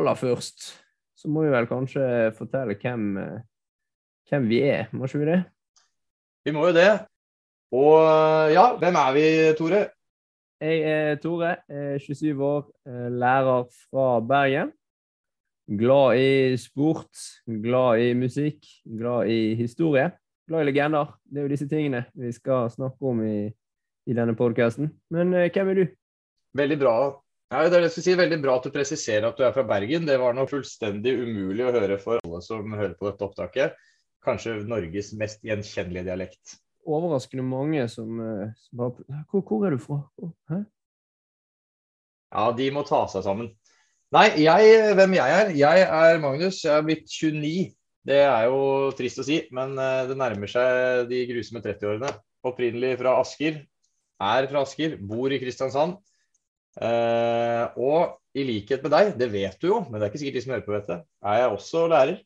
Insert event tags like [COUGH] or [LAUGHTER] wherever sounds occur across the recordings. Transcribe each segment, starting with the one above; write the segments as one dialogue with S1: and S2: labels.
S1: aller først så må vi vel kanskje fortelle hvem, eh, hvem vi er, må ikke vi det?
S2: Vi må jo det. Og eh, ja, hvem er vi, Tore?
S1: Jeg er Tore, jeg er 27 år, eh, lærer fra Bergen. Glad i sport, glad i musikk, glad i historie. Glad i legender. Det er jo disse tingene vi skal snakke om i, i denne podkasten. Men hvem er du?
S2: Veldig bra ja, det er det jeg skal si. Veldig bra at du presiserer at du er fra Bergen. Det var noe fullstendig umulig å høre for alle som hører på dette opptaket. Kanskje Norges mest gjenkjennelige dialekt.
S1: Overraskende mange som, eh, som bare hvor, hvor, er du fra? Hæ?
S2: Ja, de må ta seg sammen. Nei, jeg, hvem jeg er? Jeg er Magnus. Jeg er blitt 29. Det er jo trist å si, men eh, det nærmer seg de grusomme 30-årene. Opprinnelig fra Asker. Er fra Asker. Bor i Kristiansand. Uh, og i likhet med deg, det vet du jo, men det er ikke sikkert de som hører på vet det, er jeg også lærer.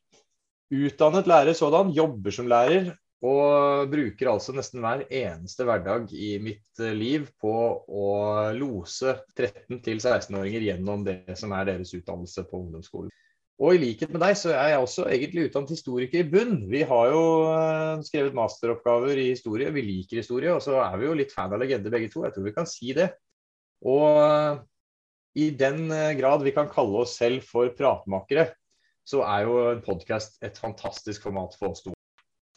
S2: Utdannet lærer sådan, jobber som lærer og bruker altså nesten hver eneste hverdag i mitt eh, liv på å lose 13-16-åringer gjennom det som er deres utdannelse på ungdomsskolen. Og i likhet med deg, så er jeg også egentlig utdannet historiker i bunn. Vi har jo uh, skrevet masteroppgaver i historie, vi liker historie, og så er vi jo litt fan av legender begge to. Jeg tror vi kan si det. Og eh, i den eh, grad vi kan kalle oss selv for pratmakere, så er jo en podkast et fantastisk format for oss to.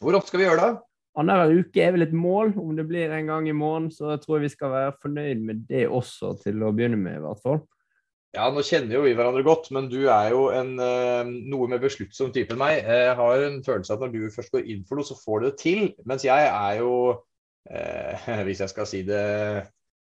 S2: Hvor ofte skal vi gjøre det?
S1: Annenhver uke er vel et mål. Om det blir en gang i måneden, så jeg tror jeg vi skal være fornøyd med det også, til å begynne med, i hvert fall.
S2: Ja, nå kjenner jo vi hverandre godt, men du er jo en uh, noe mer besluttsom type enn meg. Jeg har en følelse av at når du først går inn for noe, så får du det til. Mens jeg er jo, eh, [LAUGHS] hvis jeg skal si det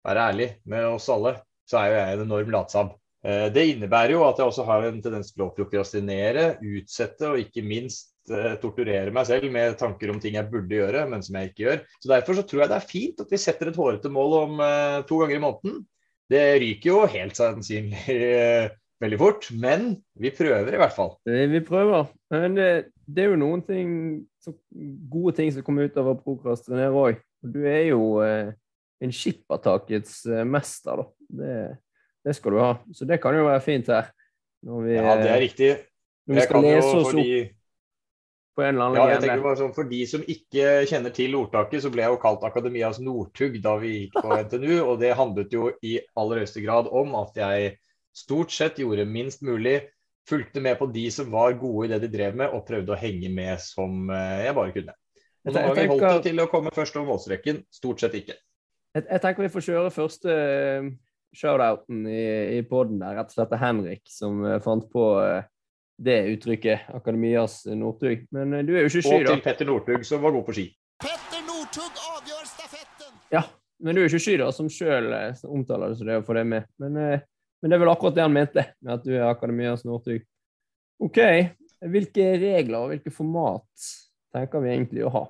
S2: være ærlig med oss alle, så er jo jeg en enorm latsabb. Eh, det innebærer jo at jeg også har en tendens til å prokrastinere, utsette og ikke minst eh, torturere meg selv med tanker om ting jeg burde gjøre, men som jeg ikke gjør. Så Derfor så tror jeg det er fint at vi setter et hårete mål om uh, to ganger i måneden. Det ryker jo helt sannsynlig veldig fort, men vi prøver i hvert fall.
S1: Vi prøver. Men det, det er jo noen ting, gode ting som kommer ut av å prokrastinere òg. Du er jo uh, en skippertakets eh, mester, da. Det, det, skal du ha. Så det kan jo være fint her.
S2: Vi, ja, det er riktig.
S1: Når vi skal lese oss fordi... opp på en eller annen
S2: ja, jeg tenker bare sånn, For de som ikke kjenner til ordtaket, så ble jeg jo kalt Akademias Northug da vi gikk på [LAUGHS] NTNU. Og det handlet jo i aller høyeste grad om at jeg stort sett gjorde minst mulig. Fulgte med på de som var gode i det de drev med, og prøvde å henge med som eh, jeg bare kunne. Og noen ganger holdt det til å komme først over målstreken, stort sett ikke.
S1: Jeg, jeg, tenker vi får kjøre første uh, shoutouten i, i poden der. Rett og slett til Henrik, som uh, fant på uh, det uttrykket. Akademias Northug. Men du er jo ikke sky,
S2: da. Og til Petter Northug, som var god på ski.
S3: Petter Northug avgjør stafetten!
S1: Ja, men du er jo ikke sky, da, som sjøl omtaler det, så det å få det med. Men, men, det er vel akkurat det han mente, med at du er Akademias Northug. OK. Hvilke regler og hvilke format tenker vi egentlig å ha?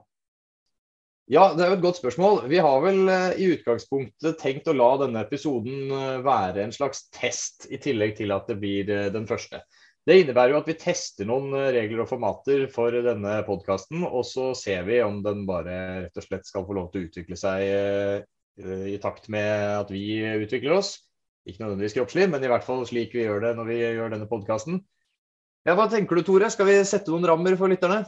S2: Ja, det er jo et godt spørsmål. Vi har vel eh, i utgangspunktet tenkt å la denne episoden eh, være en slags test, i tillegg til at det blir eh, den første. Det innebærer jo at vi tester noen regler og formater for denne podkasten, og så ser vi om den bare rett og slett skal få lov til å utvikle seg i takt med at vi utvikler oss. Ikke nødvendigvis kroppslig, men i hvert fall slik vi gjør det når vi gjør denne podkasten. Ja, hva tenker du, Tore? Skal vi sette noen rammer for lytterne?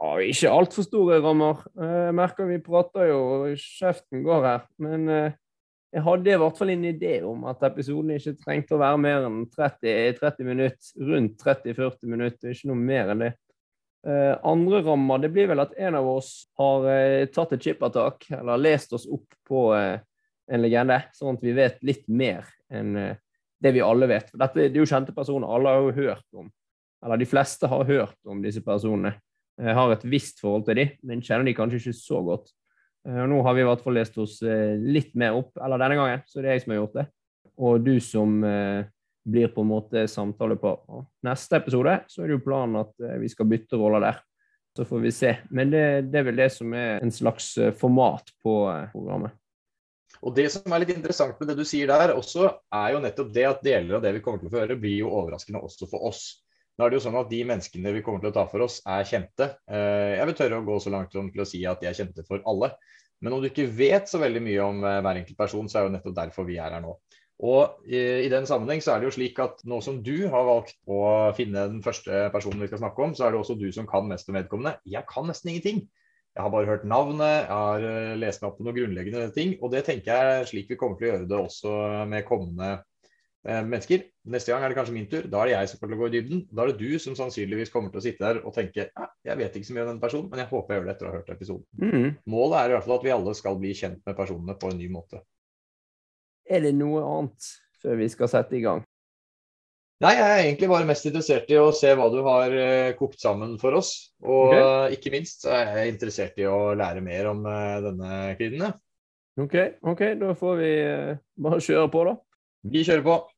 S1: Ja, ikke altfor store rammer. Eh, jeg merker vi prater jo, og kjeften går her. Men eh, jeg hadde i hvert fall en idé om at episoden ikke trengte å være mer enn 30, 30 minutter. Rundt 30-40 minutter, ikke noe mer enn det. Eh, andre rammer det blir vel at en av oss har tatt et chippertak, eller lest oss opp på en legende, sånn at vi vet litt mer enn det vi alle vet. For dette det er jo kjente personer. Alle har jo hørt om, eller de fleste har hørt om disse personene. Jeg har et visst forhold til de, men kjenner de kanskje ikke så godt. Eh, nå har vi i hvert fall lest oss eh, litt mer opp, eller denne gangen, så det er jeg som har gjort det. Og du som eh, blir på en måte samtale på neste episode, så er det jo planen at vi skal bytte roller der. Så får vi se. Men det, det er vel det som er en slags format på programmet.
S2: Og Det som er litt interessant med det du sier der, også er jo nettopp det at deler av det vi kommer til å få høre, blir jo overraskende også for oss. Nå er det jo sånn at De menneskene vi kommer til å ta for oss, er kjente. Eh, jeg vil tørre å gå så langt som til å si at de er kjente for alle. Men om du ikke vet så veldig mye om eh, hver enkelt person, så er jo nettopp derfor vi er her nå. Og i, den sammenheng så er det jo slik at nå som du har valgt å finne den første personen vi skal snakke om, så er det også du som kan mest om vedkommende. Jeg kan nesten ingenting. Jeg har bare hørt navnet, jeg har eh, lest meg opp på noen grunnleggende ting. Og det tenker jeg er slik vi kommer til å gjøre det også med kommende mennesker. Neste gang er det kanskje min tur. Da er det jeg som kommer til å gå i dybden. Da er det du som sannsynligvis kommer til å sitte der og tenke ja, jeg vet ikke så mye om denne personen, men jeg håper jeg gjør det etter å ha hørt episoden.
S1: Mm.
S2: Målet er i hvert fall at vi alle skal bli kjent med personene på en ny måte.
S1: Er det noe annet før vi skal sette i gang?
S2: Nei, jeg er egentlig bare mest interessert i å se hva du har eh, kokt sammen for oss. Og
S1: okay.
S2: ikke minst så er jeg interessert i å lære mer om eh, denne kvinnen.
S1: OK, ok, da får vi eh, bare kjøre på, da.
S2: Vi kjører på.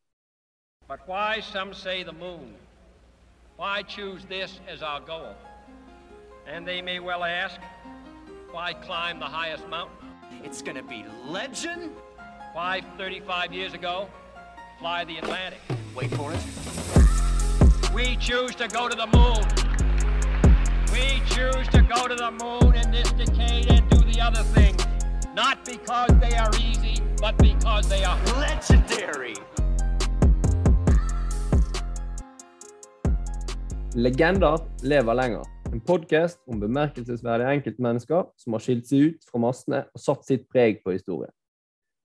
S4: But why, some say, the moon? Why choose this as our goal? And they may well ask, why climb the highest mountain?
S3: It's gonna be legend.
S4: Why, 35 years ago, fly the Atlantic?
S3: Wait for it.
S4: We choose to go to the moon. We choose to go to the moon in this decade and do the other things. Not because they are easy, but because they are
S3: Legendary.
S1: Legender lever lenger. En podkast om bemerkelsesverdige enkeltmennesker som har skilt seg ut fra massene og satt sitt preg på historien.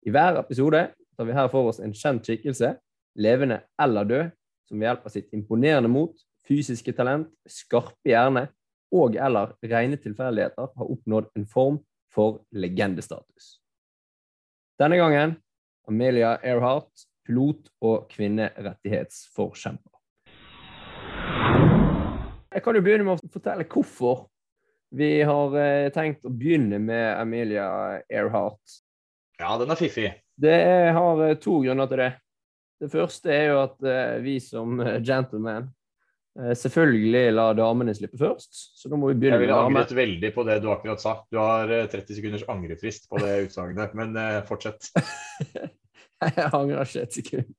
S1: I hver episode tar vi her for oss en kjent skikkelse, levende eller død, som ved hjelp av sitt imponerende mot, fysiske talent, skarpe hjerne og eller rene tilfeldigheter har oppnådd en form for legendestatus. Denne gangen Amelia Earhart, pilot og kvinnerettighetsforkjemper. Jeg kan jo begynne med å fortelle hvorfor vi har eh, tenkt å begynne med Amelia Earhart.
S2: Ja, den er fiffig.
S1: Det har eh, to grunner til det. Det første er jo at eh, vi som gentlemen selvfølgelig la damene slippe først, så da må vi begynne
S2: Jeg ville angret veldig på det du akkurat sa. Du har eh, 30 sekunders angrefrist på det utsagnet, [LAUGHS] men eh, fortsett.
S1: Jeg angrer ikke et sekund.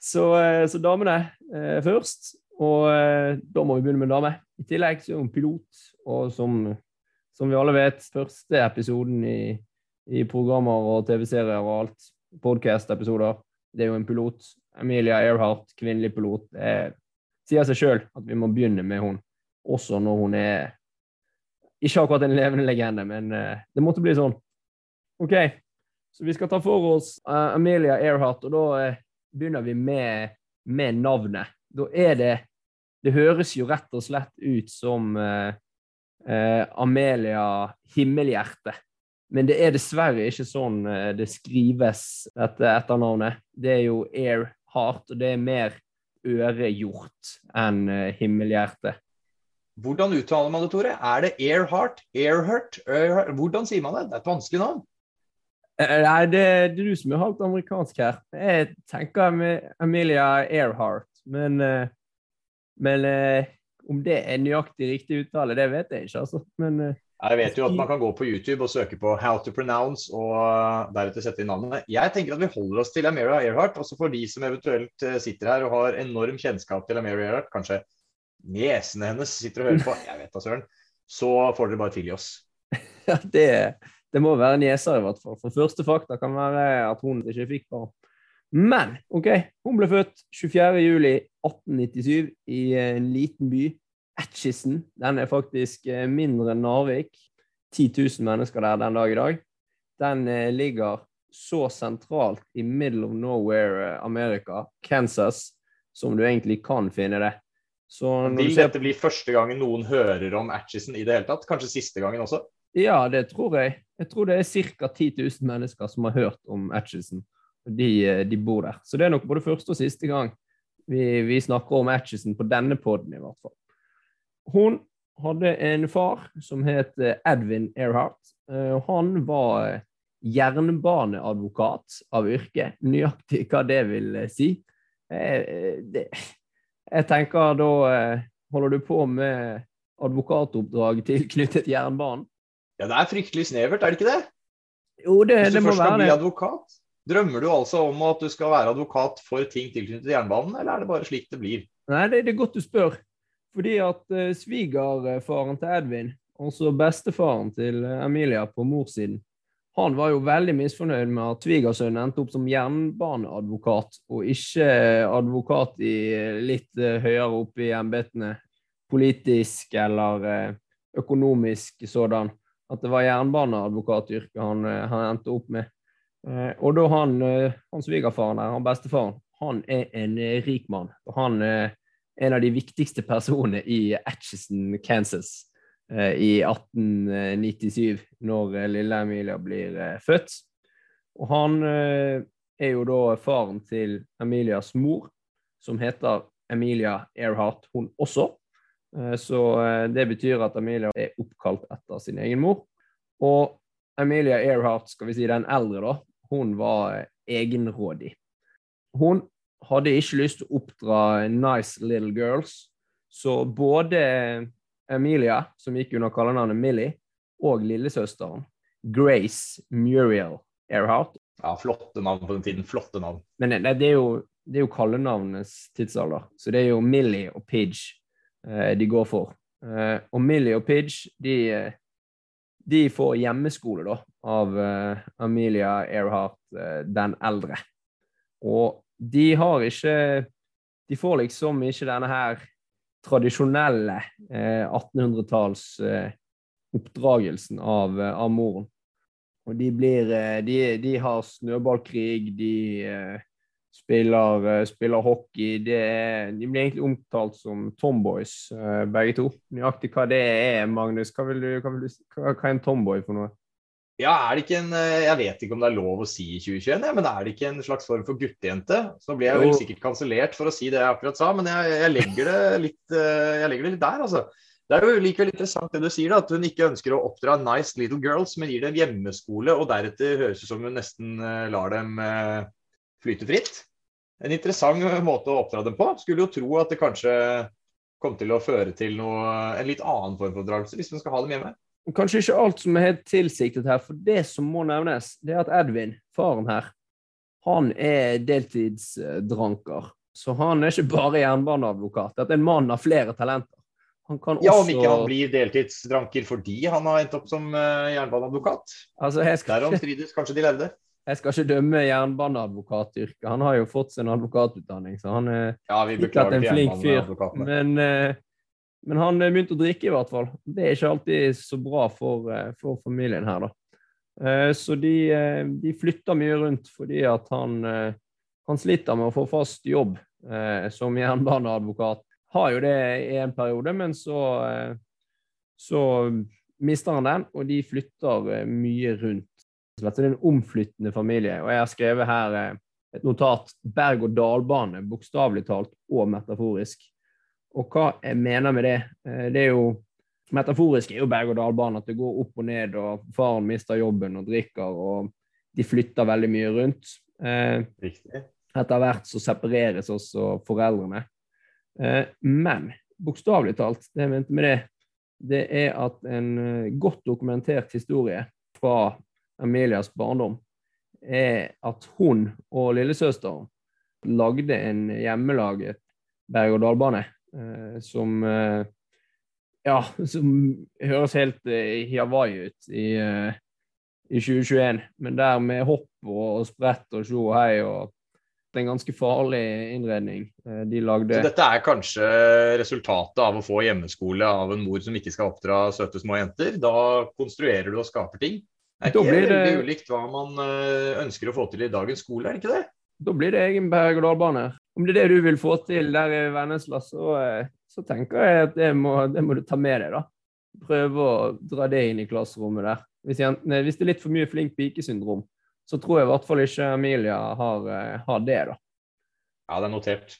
S1: Så, eh, så damene eh, først, og eh, da må vi begynne med dame. I tillegg så er hun pilot, og som, som vi alle vet, første episoden i, i programmer og TV-serier og alt, podcast-episoder, det er jo en pilot. Amelia Earhart, kvinnelig pilot. Det sier seg sjøl at vi må begynne med hun, også når hun er ikke akkurat en levende legende, men uh, det måtte bli sånn. OK, så vi skal ta for oss uh, Amelia Earhart, og da uh, begynner vi med, med navnet. Da er det Det høres jo rett og slett ut som Amelia Himmelhjerte. Men det er dessverre ikke sånn det skrives, dette etternavnet. Det er jo Earhart, og det er mer ørehjort enn eh, himmelhjerte.
S2: Hvordan uttaler man det, Tore? Er det Earhart? Earhart? Earhart? Hvordan sier man det? Det er et vanskelig navn.
S1: Eh, Nei, det, er du som er halvt amerikansk her. Jeg tenker Amelia Earhart, men, eh, men eh, om det er nøyaktig riktig uttale, det vet jeg ikke, altså. Men eh,
S2: Jeg vet jo at man kan gå på YouTube og søke på 'how to pronounce' og uh, deretter sette inn navnet. Jeg tenker at vi holder oss til Amira Earhart. Også for de som eventuelt uh, sitter her og har enorm kjennskap til Amira Earhart, kanskje niesene hennes sitter og hører på, [LAUGHS] jeg vet da søren, så får dere bare tilgi oss. [LAUGHS]
S1: ja, det, det må være nieser, i hvert fall. For første fakta kan være at hun ikke fikk barn. Men OK, hun ble født 24.07.1897 i en liten by, Atchison. Den er faktisk eh, mindre enn Narvik. 10 000 mennesker der den dag i dag. Den eh, ligger så sentralt i middle of nowhere, America, Amerika, Kansas, som du egentlig kan finne det. Så når
S2: Vil
S1: ser
S2: dette bli første gangen noen hører om Atchison i det hele tatt? Kanskje siste gangen også?
S1: Ja, det tror jeg. Jeg tror det er ca. 10 000 mennesker som har hørt om Atchison. De, eh, de bor der. Så det er nok både første og siste gang vi, vi snakker om Atchison på denne poden, i hvert fall. Hun hadde en far som het Edwin Edvin Earhart. Eh, Han var eh, jernbaneadvokat av yrke. Nøyaktig hva det vil eh, si. Eh, jeg tenker da eh, holder du på med advokatoppdrag tilknyttet jernbanen.
S2: Ja, det er fryktelig snevert, er det ikke det?
S1: Jo, det,
S2: Hvis
S1: det
S2: du
S1: må
S2: først skal
S1: være
S2: bli advokat, drømmer du altså om at du skal være advokat for ting tilknyttet jernbanen, eller er det bare slik det blir?
S1: Nei, det, det er godt du spør. Fordi at uh, svigerfaren til Edvin, altså bestefaren til eh, Emilia på morssiden, Han var jo veldig misfornøyd med at svigersønnen endte opp som jernbaneadvokat, og ikke advokat i litt eh, høyere oppe i embetene, politisk eller eh, økonomisk sådan. At det var jernbaneadvokatyrket han, eh, han endte opp med. Eh, Og da han, eh, han svigerfaren der, han bestefaren, han er en eh, rik mann. Han en av de viktigste personene i Atchison, Kansas eh, i 1897, når eh, lille Emilia blir eh, født. Og han er jo da faren til Emilias mor, som heter Emilia Earhart, hun også. Så det betyr at Emilia er oppkalt etter sin egen mor. Og Emilia Earhart, skal vi si den eldre, da, hun var egenrådig. Hun hadde ikke lyst til å oppdra nice little girls, så både Emilia, som gikk under kallenavnet Millie, og lillesøsteren, Grace Muriel Earhart
S2: Ja, flotte navn på den tiden. Flotte navn.
S1: Men det, det, er jo, det er jo kallenavnenes tidsalder, så det er jo Millie og Pidge eh, de går for. Eh, og Millie og Pidge, de, de får hjemmeskole da, av eh, Amelia Earhart eh, den eldre. Og de har ikke De får liksom ikke denne her tradisjonelle eh, 1800-talls eh, oppdragelsen av, eh, av moren. Og de blir eh, De, de har snøballkrig, de eh, spiller, spiller hockey. Er, de blir egentlig omtalt som tomboys, begge to. Nøyaktig hva det er, Magnus. Hva, vil du, hva, vil du, hva, hva er en tomboy for noe?
S2: Ja, er det ikke en eh, Jeg vet ikke om det er lov å si i 2021, ja, men er det ikke en slags form for guttejente? Så blir jeg
S1: Jo.
S2: sikkert kansellert for å si det jeg akkurat sa, men jeg, jeg, legger, det litt, eh, jeg legger det litt der, altså. Det er jo likevel interessant det du sier, da, at hun ikke ønsker å oppdra nice little girls, men gir dem hjemmeskole, og deretter høres det ut som hun nesten eh, lar dem flyte fritt. En interessant måte å oppdra dem på. Skulle jo tro at det kanskje kom til å føre til noe, en litt annen form for oppdragelse, hvis man skal ha dem hjemme.
S1: Kanskje ikke alt som er helt tilsiktet her, for det som må nevnes, det er at Edvin, faren her, han er deltidsdranker. Så han er ikke bare jernbaneadvokat. Dette er en mann av flere talenter. Han kan
S2: Ja,
S1: også
S2: om ikke han blir deltidsdranker fordi han har endt opp som eh, jernbaneadvokat.
S1: altså, skal
S2: Derom strides kanskje de levde.
S1: jeg skal ikke dømme jernbaneadvokatyrket. Han har jo fått sin advokatutdanning, så han er
S2: Ja, vi
S1: sikkert en flink fyr. Men, eh, men han eh, begynte å drikke, i hvert fall. Det er ikke alltid så bra for, eh, for familien her, da. Eh, Så de, de flytter mye rundt fordi at han, han sliter med å få fast jobb som jernbaneadvokat. Har jo det i en periode, men så, så mister han den, og de flytter mye rundt. Så det er en omflyttende familie. Og jeg har skrevet her et notat berg-og-dal-bane, bokstavelig talt og metaforisk. Og hva jeg mener med det, eh, det er jo Metaforisk er jo berg-og-dal-bane, at det går opp og ned, og faren mister jobben og drikker, og de flytter veldig mye rundt. Eh,
S2: Riktig.
S1: etter hvert så separeres også foreldrene. Eh, men bokstavelig talt, det jeg mente med det, det er at en godt dokumentert historie fra Emilias barndom er at hun og lillesøsteren lagde en hjemmelaget berg-og-dal-bane som eh, ja, [LAUGHS] som høres helt i Hawaii ut i, eh, i 2021, men der med hopp og, sprett og tjo og hei og er en ganske farlig innredning eh, de lagde.
S2: Så dette er kanskje resultatet av å få hjemmeskole av en mor som ikke skal oppdra søte små jenter. Da konstruerer du og skaper ting. Det er ikke
S1: blir det-
S2: veldig ulikt hva man eh, ønsker å få til i dagens skole, er det ikke det?
S1: Da blir det egen berg-og-dal-bane. Om det er det du vil få til der i Vennesla, så, eh, så tenker jeg at det må, det må du ta med deg, da. Prøve å dra det inn i klasserommet der. Hvis, jeg, hvis det er litt for mye flink pike-syndrom, så tror jeg i hvert fall ikke Emilia har, eh, har det, da.
S2: Ja, det er notert.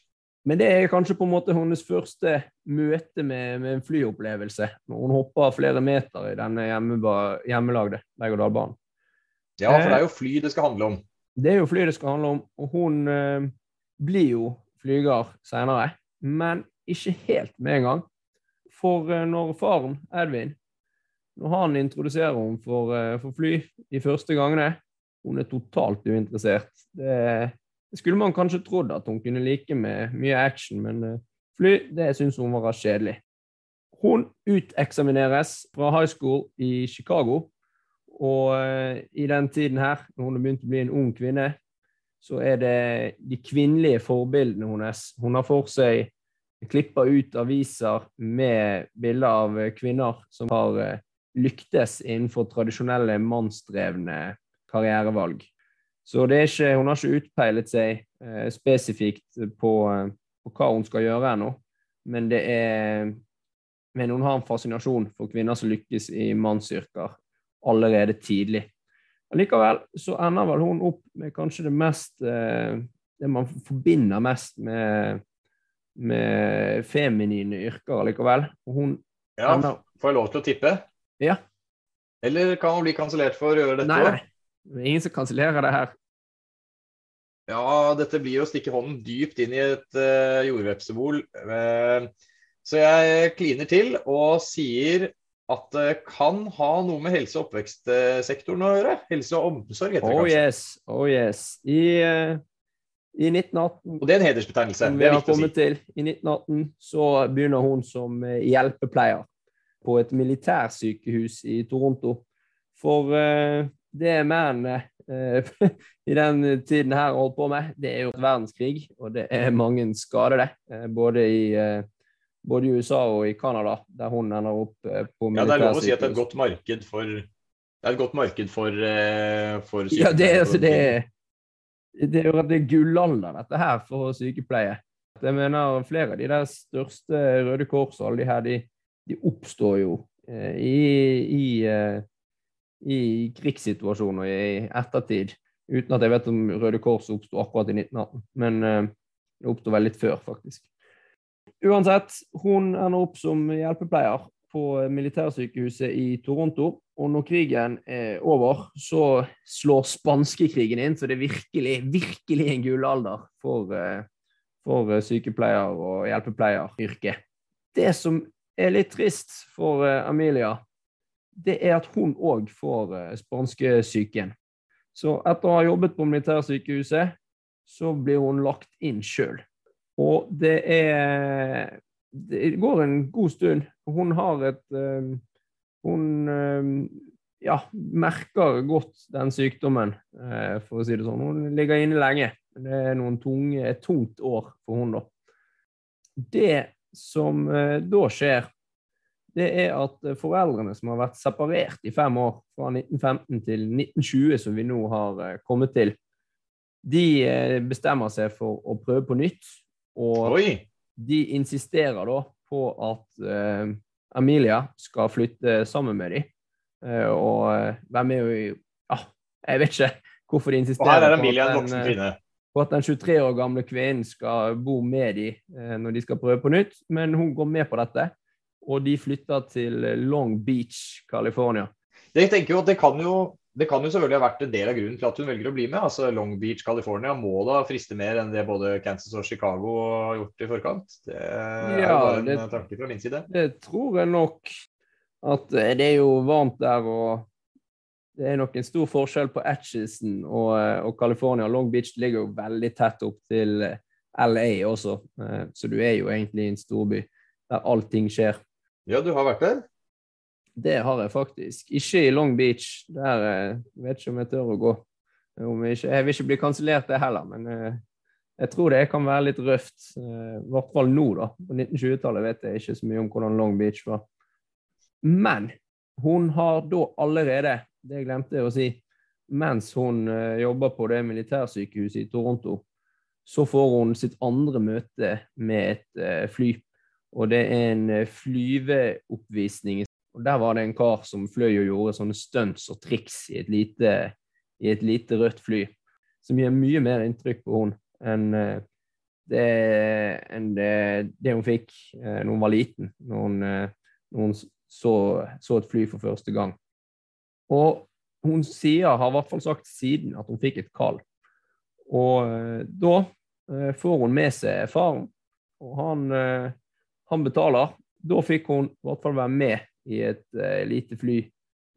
S1: Men det er kanskje på en måte hennes første møte med, med en flyopplevelse. Når hun hopper flere meter i denne hjemmelagde berg-og-dal-banen.
S2: Ja, for det er jo fly det skal handle om.
S1: Det er jo fly det skal handle om, og hun eh, blir jo flyger senere. Men ikke helt med en gang. For eh, når faren, Edvin, når han introduserer henne for, eh, for fly de første gangene, hun er totalt uinteressert. Det, skulle man kanskje trodd at hun kunne like med mye action, men eh, fly, det syns hun var kjedelig. Hun uteksamineres fra high school i Chicago, Og i den tiden her, når hun har begynt å bli en ung kvinne, så er det de kvinnelige forbildene hennes. Hun har for seg klippa ut aviser med bilder av kvinner som har eh, lyktes innenfor tradisjonelle mannsdrevne karrierevalg. Så ikke, hun har ikke utpeilet seg eh, spesifikt på, eh, på, hva hun skal gjøre ennå, men men hun har en fascinasjon for kvinner som lykkes i mannsyrker allerede tidlig. Likevel så ender vel hun opp med kanskje det mest eh, Det man forbinder mest med, med feminine yrker likevel. Hun
S2: Ja,
S1: ender
S2: Får jeg lov til å tippe?
S1: Ja.
S2: Eller kan hun bli kansellert for å gjøre dette?
S1: Nei, nei. Det er ingen som kansellerer det her.
S2: Ja, dette blir å stikke hånden dypt inn i et uh, jordvepsebol. Uh, så jeg kliner til og sier at det kan ha noe med helse- og oppvekstsektoren å gjøre. Helse og omsorg heter det
S1: Oh
S2: kanskje.
S1: yes, oh yes. I, uh, i 1918
S2: Og det er en hedersbetegnelse. Det er viktig å si.
S1: til, i 1918 så begynner hun som eh, hjelpepleier på et militærsykehus i Toronto. For uh, det mennene uh, [LAUGHS] i den tiden her holdt på med, det er jo verdenskrig, og det er mange skadede. eh, både i eh, både i USA og i Canada, der hun ender opp eh, på
S2: Ja, det er lov å si at det er et godt marked for det er et godt marked for, for for
S1: Ja, det, er- altså, det,
S2: sykepleiere.
S1: er- det er det er gullalder, dette her, for sykepleie. Jeg mener, flere av de der største Røde Kors og alle de her, de, de oppstår jo eh, i, i, eh, i krigssituasjoner i ettertid. Uten at jeg vet om Røde Kors oppsto akkurat i 1918, men eh, det oppsto vel litt før, faktisk. Uansett, hun ender opp som hjelpepleier på militærsykehuset i Toronto. Og når krigen er over, så slår spanskekrigen inn, så det er virkelig, virkelig en gullalder for, eh, for eh, sykepleier- og hjelpepleieryrket. Det som er litt trist for eh, Amelia, det er at hun òg får spanskesyken. Så etter å ha jobbet på militærsykehuset, så blir hun lagt inn sjøl. Og det er Det går en god stund. Hun har et eh, Hun eh, ja, merker godt den sykdommen, eh, for å si det sånn. Hun ligger inne lenge. Det er noen tunge, et tungt år for hun da. Det som da skjer, det er at foreldrene som har vært separert i fem år, fra 1915 til 1920, som vi nå har kommet til, de bestemmer seg for å prøve på nytt. Og
S2: Oi!
S1: de insisterer da på at eh, Amelia skal flytte sammen med dem. Eh, og hvem er jo. Ja, jeg vet ikke hvorfor de insisterer
S2: er
S1: på at den, eh, på at den 23 år gamle kvinnen skal bo med dem eh, når de skal prøve på nytt, men hun går med på dette. Og de flytter til Long Beach, California.
S2: Jeg tenker jo at det kan jo, det kan jo selvfølgelig ha vært en del av grunnen til at hun velger å bli med. Altså Long Beach, California må da friste mer enn det både Kansas og Chicago har gjort i forkant. Det er
S1: Ja,
S2: jo bare en
S1: det-
S2: tanke fra min side.
S1: Det tror jeg nok at eh, det er jo varmt der, og det er nok en stor forskjell på Atchison og, eh, og California. Long Beach ligger jo veldig tett opp til eh, LA også, så du er jo egentlig i en storby der allting skjer.
S2: Ja, du har vært der?
S1: Det har jeg faktisk. Ikke i Long Beach. Der jeg vet ikke om jeg tør å gå. Jeg, jeg vil ikke bli kansellert, det heller, men eh, jeg tror det kan være litt røft. eh, I hvert fall nå, da. På 1920-tallet vet jeg ikke så mye om hvordan Long Beach var. Men hun har da allerede, det glemte jeg å si, mens hun eh, jobber på det militærsykehuset i Toronto, så får hun sitt andre møte med et eh, fly. Og det er en eh, flyveoppvisning. Og der var det en kar som fløy og gjorde sånne stunts og triks i et lite, i et lite rødt fly. Som gir mye mer inntrykk på henne enn eh, det, enn det, det hun fikk eh, når hun var liten. Når hun, eh, når hun så, så et fly for første gang. Og hun sier, har i hvert fall sagt siden, at hun fikk et kall. Og eh, da får hun med seg faren, og han, han betaler. Da fikk hun i hvert fall være med i et eh, lite fly.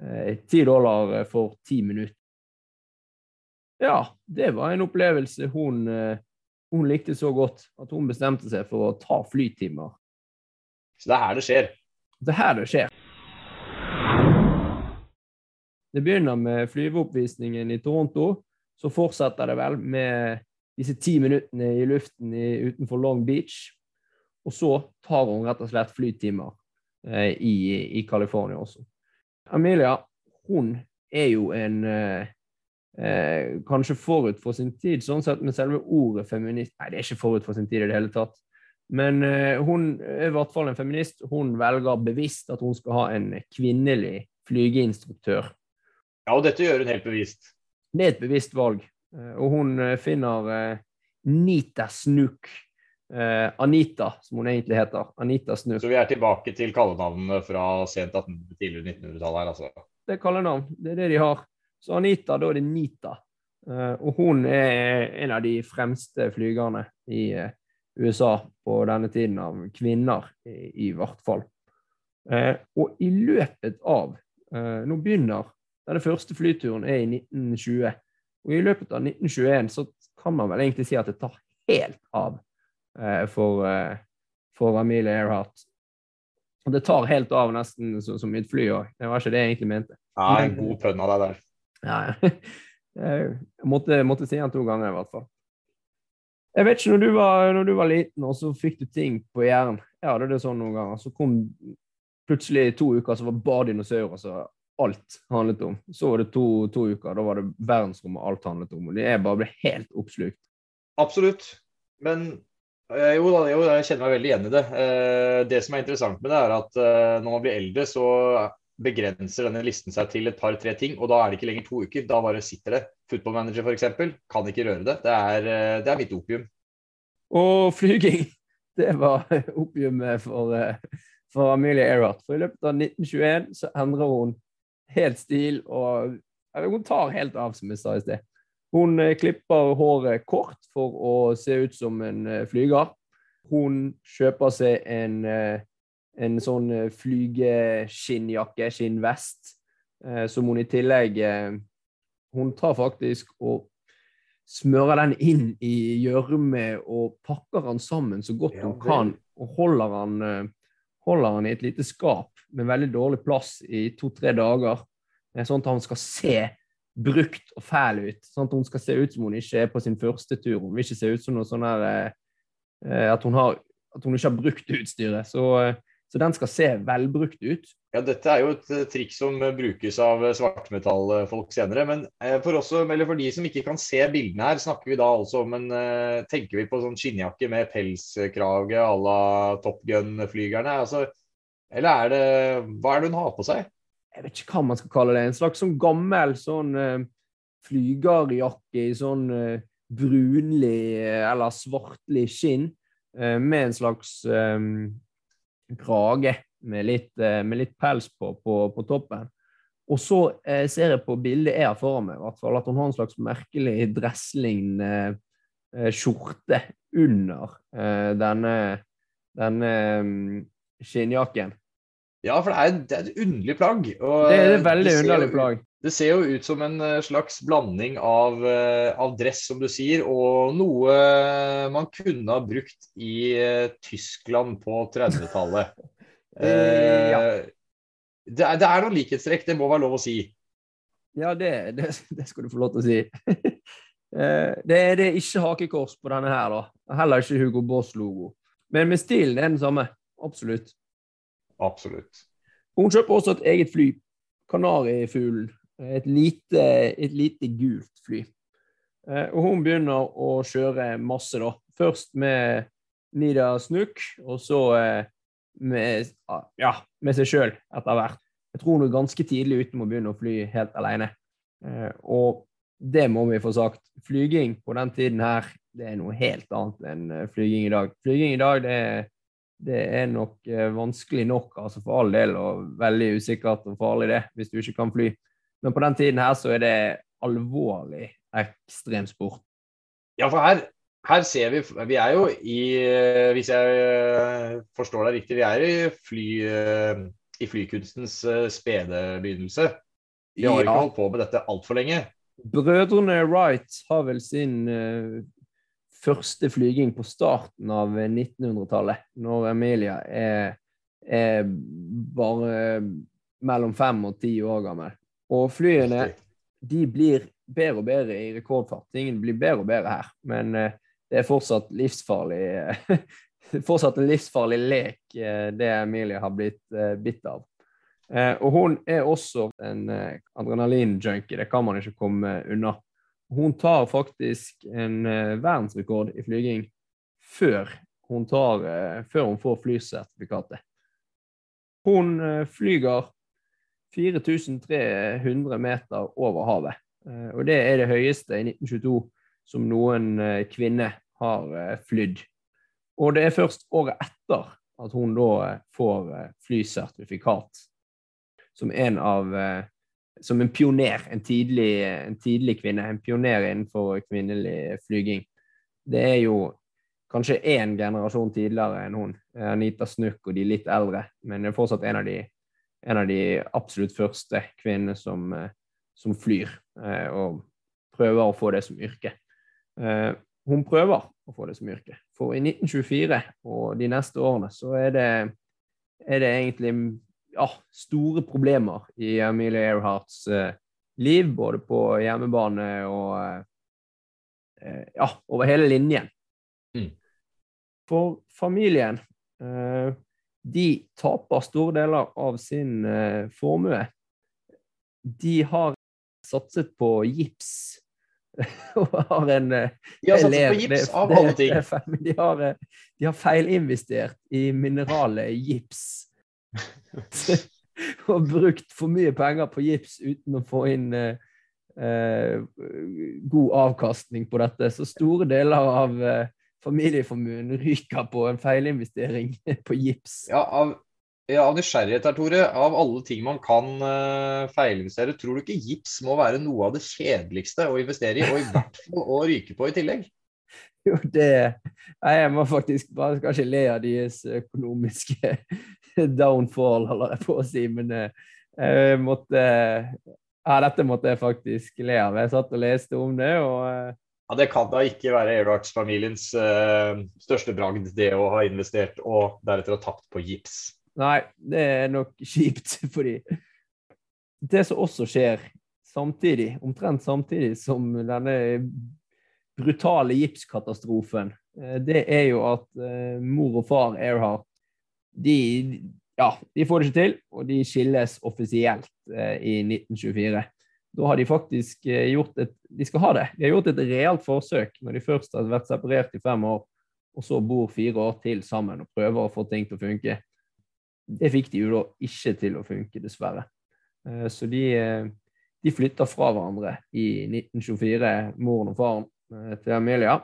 S1: Eh, Ti dollar eh, for ti minutter. Ja, det var en opplevelse hun, hun likte så godt at hun bestemte seg for å ta flytimer.
S2: Så det er her det skjer.
S1: Det er her det skjer. Det begynner med flyveoppvisningen i Toronto. Så fortsetter det vel med disse ti minuttene i luften i, utenfor Long Beach. Og så tar hun rett og slett flytimer i, i California også. Amelia hun er jo en eh, eh, Kanskje forut for sin tid, sånn sett, med selve ordet feminist Nei, det er ikke forut for sin tid i det hele tatt. Men eh, hun er i hvert fall en feminist. Hun velger bevisst at hun skal ha en kvinnelig flygeinstruktør.
S2: Ja, og dette gjør hun helt bevisst.
S1: Det er et bevisst valg. Eh, og hun eh, finner eh, Nita Snook. Eh, Anita, som hun egentlig heter. Anita Snu.
S2: Så vi er tilbake til kallenavnene fra sent 1800- tidlig 1900-tallet her, altså.
S1: Det er kallenavn. Det er det de har. Så Anita, da er det Nita. Eh, og hun er en av de fremste flygerne i eh, USA på denne tiden, av kvinner i, hvert fall. Eh, og i løpet av eh, Nå begynner denne første flyturen er i 1920. Og i løpet av 1921 så kan man vel egentlig si at det tar helt av for, eh, for Amelia Earhart. Det tar helt av nesten som, som et fly òg. Det var ikke det jeg egentlig mente.
S2: Ja, en god pønn av deg der.
S1: Ja, [LAUGHS] jeg måtte, måtte si den to ganger i hvert fall. Jeg vet ikke, når du var, når du var liten og så fikk du ting på hjernen Jeg hadde det sånn noen ganger. Så kom plutselig to uker, så var bare dinosaurer så alt handlet om. Så var det to, to uker, da var det verdensrommet alt handlet om. Og jeg bare ble helt oppslukt.
S2: Absolutt. Men eh, jo da, jo, jeg kjenner meg veldig igjen i det. Eh, det som er interessant med det, er at eh, når man blir eldre, så begrenser denne listen seg til et par-tre ting, og da er det ikke lenger to uker. Da bare sitter det. Football manager f.eks. kan ikke røre det. Det er, eh, det er mitt opium.
S1: Og flyging, [LAUGHS] det var opiumet for, eh, for Amelia Earhart. For i løpet av 1921 så endrer hun helt stil, og hun tar helt av, som jeg sa i sted. Hun eh, klipper håret kort for å se ut som en eh, flyger. Hun kjøper seg en, eh, en sånn flygeskinnjakke, skinnvest, som hun i tillegg Hun tar faktisk og smører den inn i gjørme og pakker den sammen så godt hun kan, og holder den, holder den i et lite skap med veldig dårlig plass i to-tre dager, sånn at han skal se brukt og fæl ut. Sånn at hun skal se ut som hun ikke er på sin første tur. Hun vil ikke se ut som noe sånn her eh, at, hun har, at hun ikke har brukt utstyret. Så, eh, så den skal se velbrukt ut.
S2: Ja, Dette er jo et eh, trikk som brukes av svartmetallfolk senere. Men for, eller for de som ikke kan se bildene her, snakker vi da altså om en Tenker vi på sånn skinnjakke med pelskrage à la Top Gun-flygerne? Altså, eller er det Hva er det hun har på seg?
S1: Jeg vet ikke hva man skal kalle det. En slags sånn gammel sånn uh, flygerjakke i sånn uh, brunlig eh, eller svartlig skinn uh, med en slags um, krage med litt, med litt pels på, på, på toppen. Og så ser jeg på bildet jeg har foran meg, at hun har en slags merkelig dresslignende skjorte under denne, denne mm, skinnjakken.
S2: Ja, for det er, det er et underlig plagg. og,
S1: Det er
S2: eh,
S1: et veldig
S2: ser
S1: underlig plagg.
S2: Det ser jo ut som en eh, slags blanding av, eh, av dress, som du sier, og noe man kunne ha brukt i eh, Tyskland på 30-tallet. [LAUGHS]
S1: Eh, ja.
S2: det, er, det er noen likhetstrekk, det må være lov å si.
S1: Ja, det, det, det skal du få lov til å si. [LAUGHS] Eh, det, er- det er ikke hakekors på denne her, da. Heller ikke Hugo Boss-logo. Men med stilen er den samme. Absolutt.
S2: Absolutt.
S1: Hun kjøper også et eget fly. Kanarifuglen. Et lite, et lite gult fly. Eh, Og hun begynner å kjøre masse, da. Først med Nida Snook, og så eh, med, ja, med seg sjøl etter hvert. Jeg tror hun er ganske tidlig ute med å begynne å fly helt alene. Eh, Og det må vi få sagt. Flyging på den tiden her, det er noe helt annet enn flyging i dag. Flyging i dag, det er, det er nok eh, vanskelig nok, altså for all del, og veldig usikkert og farlig det, hvis du ikke kan fly. Men på den tiden her så er det alvorlig ekstremsport.
S2: Ja, for her, her ser vi Vi er jo i eh, Hvis jeg eh, forstår deg riktig, vi er i, fly, i flykunstens spede begynnelse. Vi har ikke holdt på med dette altfor lenge.
S1: Brødrene Wright har vel sin første flyging på starten av 1900-tallet, når Emilia er, er bare mellom fem og ti år gammel. Og flyene de blir bedre og bedre i rekordfart. Ingen blir bedre og bedre her, men eh, det er fortsatt livsfarlig [LAUGHS] Fortsatt en livsfarlig lek, eh, det Emilie har blitt eh, bitt av. Eh, og hun er også en eh, adrenalinjunkie, det kan man ikke komme unna. Hun tar faktisk en eh, verdensrekord i flyging før hun, tar, eh, før hun får flysertifikatet. Hun eh, flyger 4300 meter over havet. Og det er det høyeste i 1922 som noen kvinne har flydd. Og det er først året etter at hun da får flysertifikat som en av som en pioner, en tidlig, en tidlig kvinne, en pioner innenfor kvinnelig flyging. Det er jo kanskje én generasjon tidligere enn hun, eh, Anita Snukk og de litt eldre, men det er fortsatt en av de, en av de absolutt første kvinnene som, eh, som flyr eh, og prøver å få det som yrke. Hun prøver å få det som yrke, for i 1924 og de neste årene så er det, er det egentlig ja, store problemer i Emilie Earharts eh, liv, både på hjemmebane og eh, ja, over hele linjen.
S2: Mm.
S1: For familien eh, de taper store deler av sin eh, formue. De har satset på gips. [LAUGHS] og har en eh,
S2: De har satset på gips, av alle ting. [LAUGHS]
S1: De har, eh, de har feilinvestert i mineralet gips. [LAUGHS] og brukt for mye penger på gips uten å få inn eh, eh, god avkastning på dette. Så store deler av eh, familieformuen ryker på en feilinvestering [LAUGHS] på gips.
S2: Ja, av, ja, av nysgjerrighet her, Tore. Av alle ting man kan eh, feilinvestere, tror du ikke gips må være noe av det kjedeligste å investere i, og i hvert fall å ryke på i tillegg?
S1: Jo, det jeg må faktisk bare skal ikke le av deres økonomiske [LAUGHS] downfall, holder jeg på å si, men eh, jeg måtte Ja, dette måtte jeg faktisk le av. Jeg satt og leste om det, og eh,
S2: Ja, Det kan da ikke være Earharts-familiens uh, største bragd, det å ha investert og deretter ha tapt på gips.
S1: Nei, det er nok [LAUGHS] kjipt, fordi det som også skjer samtidig, omtrent samtidig som denne brutale gipskatastrofen, eh, det er jo at uh, mor og far Earhart de, ja, de får det ikke til, og de skilles offisielt eh, i 1924. Da har de faktisk eh, gjort et De skal ha det. De har gjort et realt forsøk når de først har vært separert i fem år, og så bor fire år til sammen og prøver å få ting til å funke. Det fikk de jo da ikke til å funke, dessverre. Eh, Så de, eh, de flytter fra hverandre i 1924, moren og faren, til Amelia.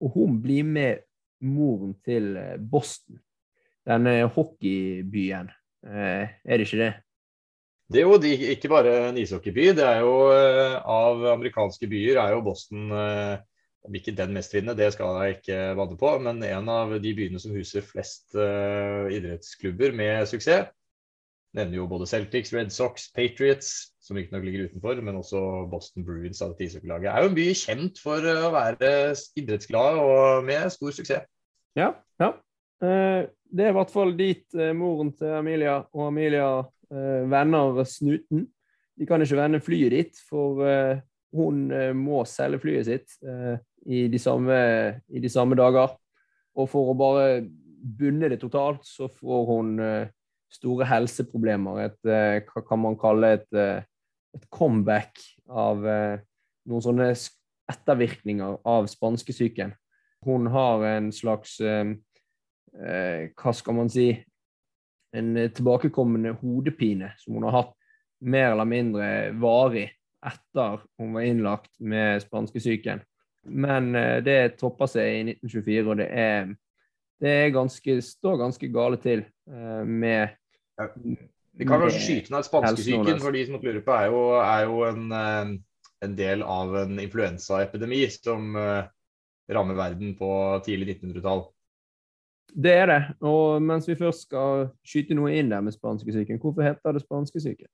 S1: Og hun blir med moren til Boston, denne hockeybyen. Eh, Er det ikke det?
S2: Det er jo de, ikke bare en ishockeyby, det er jo eh, av amerikanske byer er jo Boston eh, om ikke den mestvinnende, det skal jeg ikke banne på, men en av de byene som huser flest eh, idrettsklubber med suksess. Nevner jo både Celtics, Red Sox, Patriots, som riktignok ligger utenfor, men også Boston Bruins av dette ishockeylaget. Er jo en by kjent for eh, å være idrettsglad og med stor suksess.
S1: Ja. ja. Eh, Det er i hvert fall dit eh, moren til Amelia og Amelia eh, vender snuten. De kan ikke vende flyet dit, for hun må selge flyet sitt i, de samme, i de samme dager. Og for å bare bunne det totalt, så får hun store helseproblemer. Et, hva kan man kalle et, et comeback av noen sånne ettervirkninger av spanskesyken. Hun har en slags Hva skal man si En eh, tilbakekommende hodepine som hun har hatt mer eller mindre varig etter hun var innlagt med spanskesyken. Men eh, det topper seg i 1924, og det er, det er ganske, står ganske gale til eh, med
S2: Vi kan kanskje skyte ned spanskesyken, for de som måtte lure på, er jo, er jo en, eh, en del av en influensaepidemi som eh, rammer verden på tidlig 1900-tall.
S1: Det er det. Og mens vi først skal skyte noe inn der med spanskesyken, hvorfor heter det spanskesyken?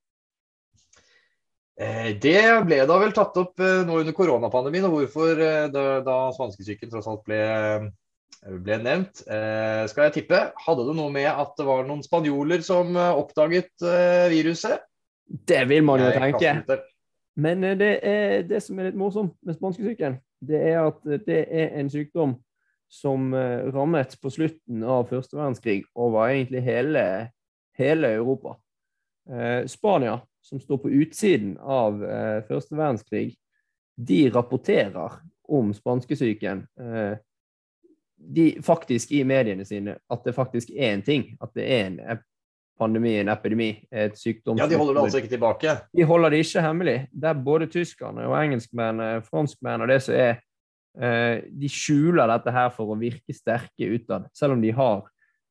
S2: Eh, Det ble da vel tatt opp eh, nå under koronapandemien, og hvorfor eh, da, da spanskesyken tross alt ble, ble nevnt. Skal jeg tippe, hadde det noe med at det var noen spanjoler som oppdaget viruset?
S1: Det vil man jo tenke. Men det, er, det som er litt morsomt med spanskesyken, det er at det er en sykdom som eh, rammet på slutten av første verdenskrig over egentlig hele, hele Europa. Eh, Spania, som står på utsiden av eh, første verdenskrig, de rapporterer om spanskesyken eh, de, faktisk i mediene sine at det faktisk er en ting. At det er en pandemi, en epidemi, et sykdom.
S2: Ja, de holder det altså ikke tilbake.
S1: De holder det ikke hemmelig. Det er både tyskerne og engelskmennene, franskmennene og det som er De skjuler dette her for å virke sterke utad, selv om de har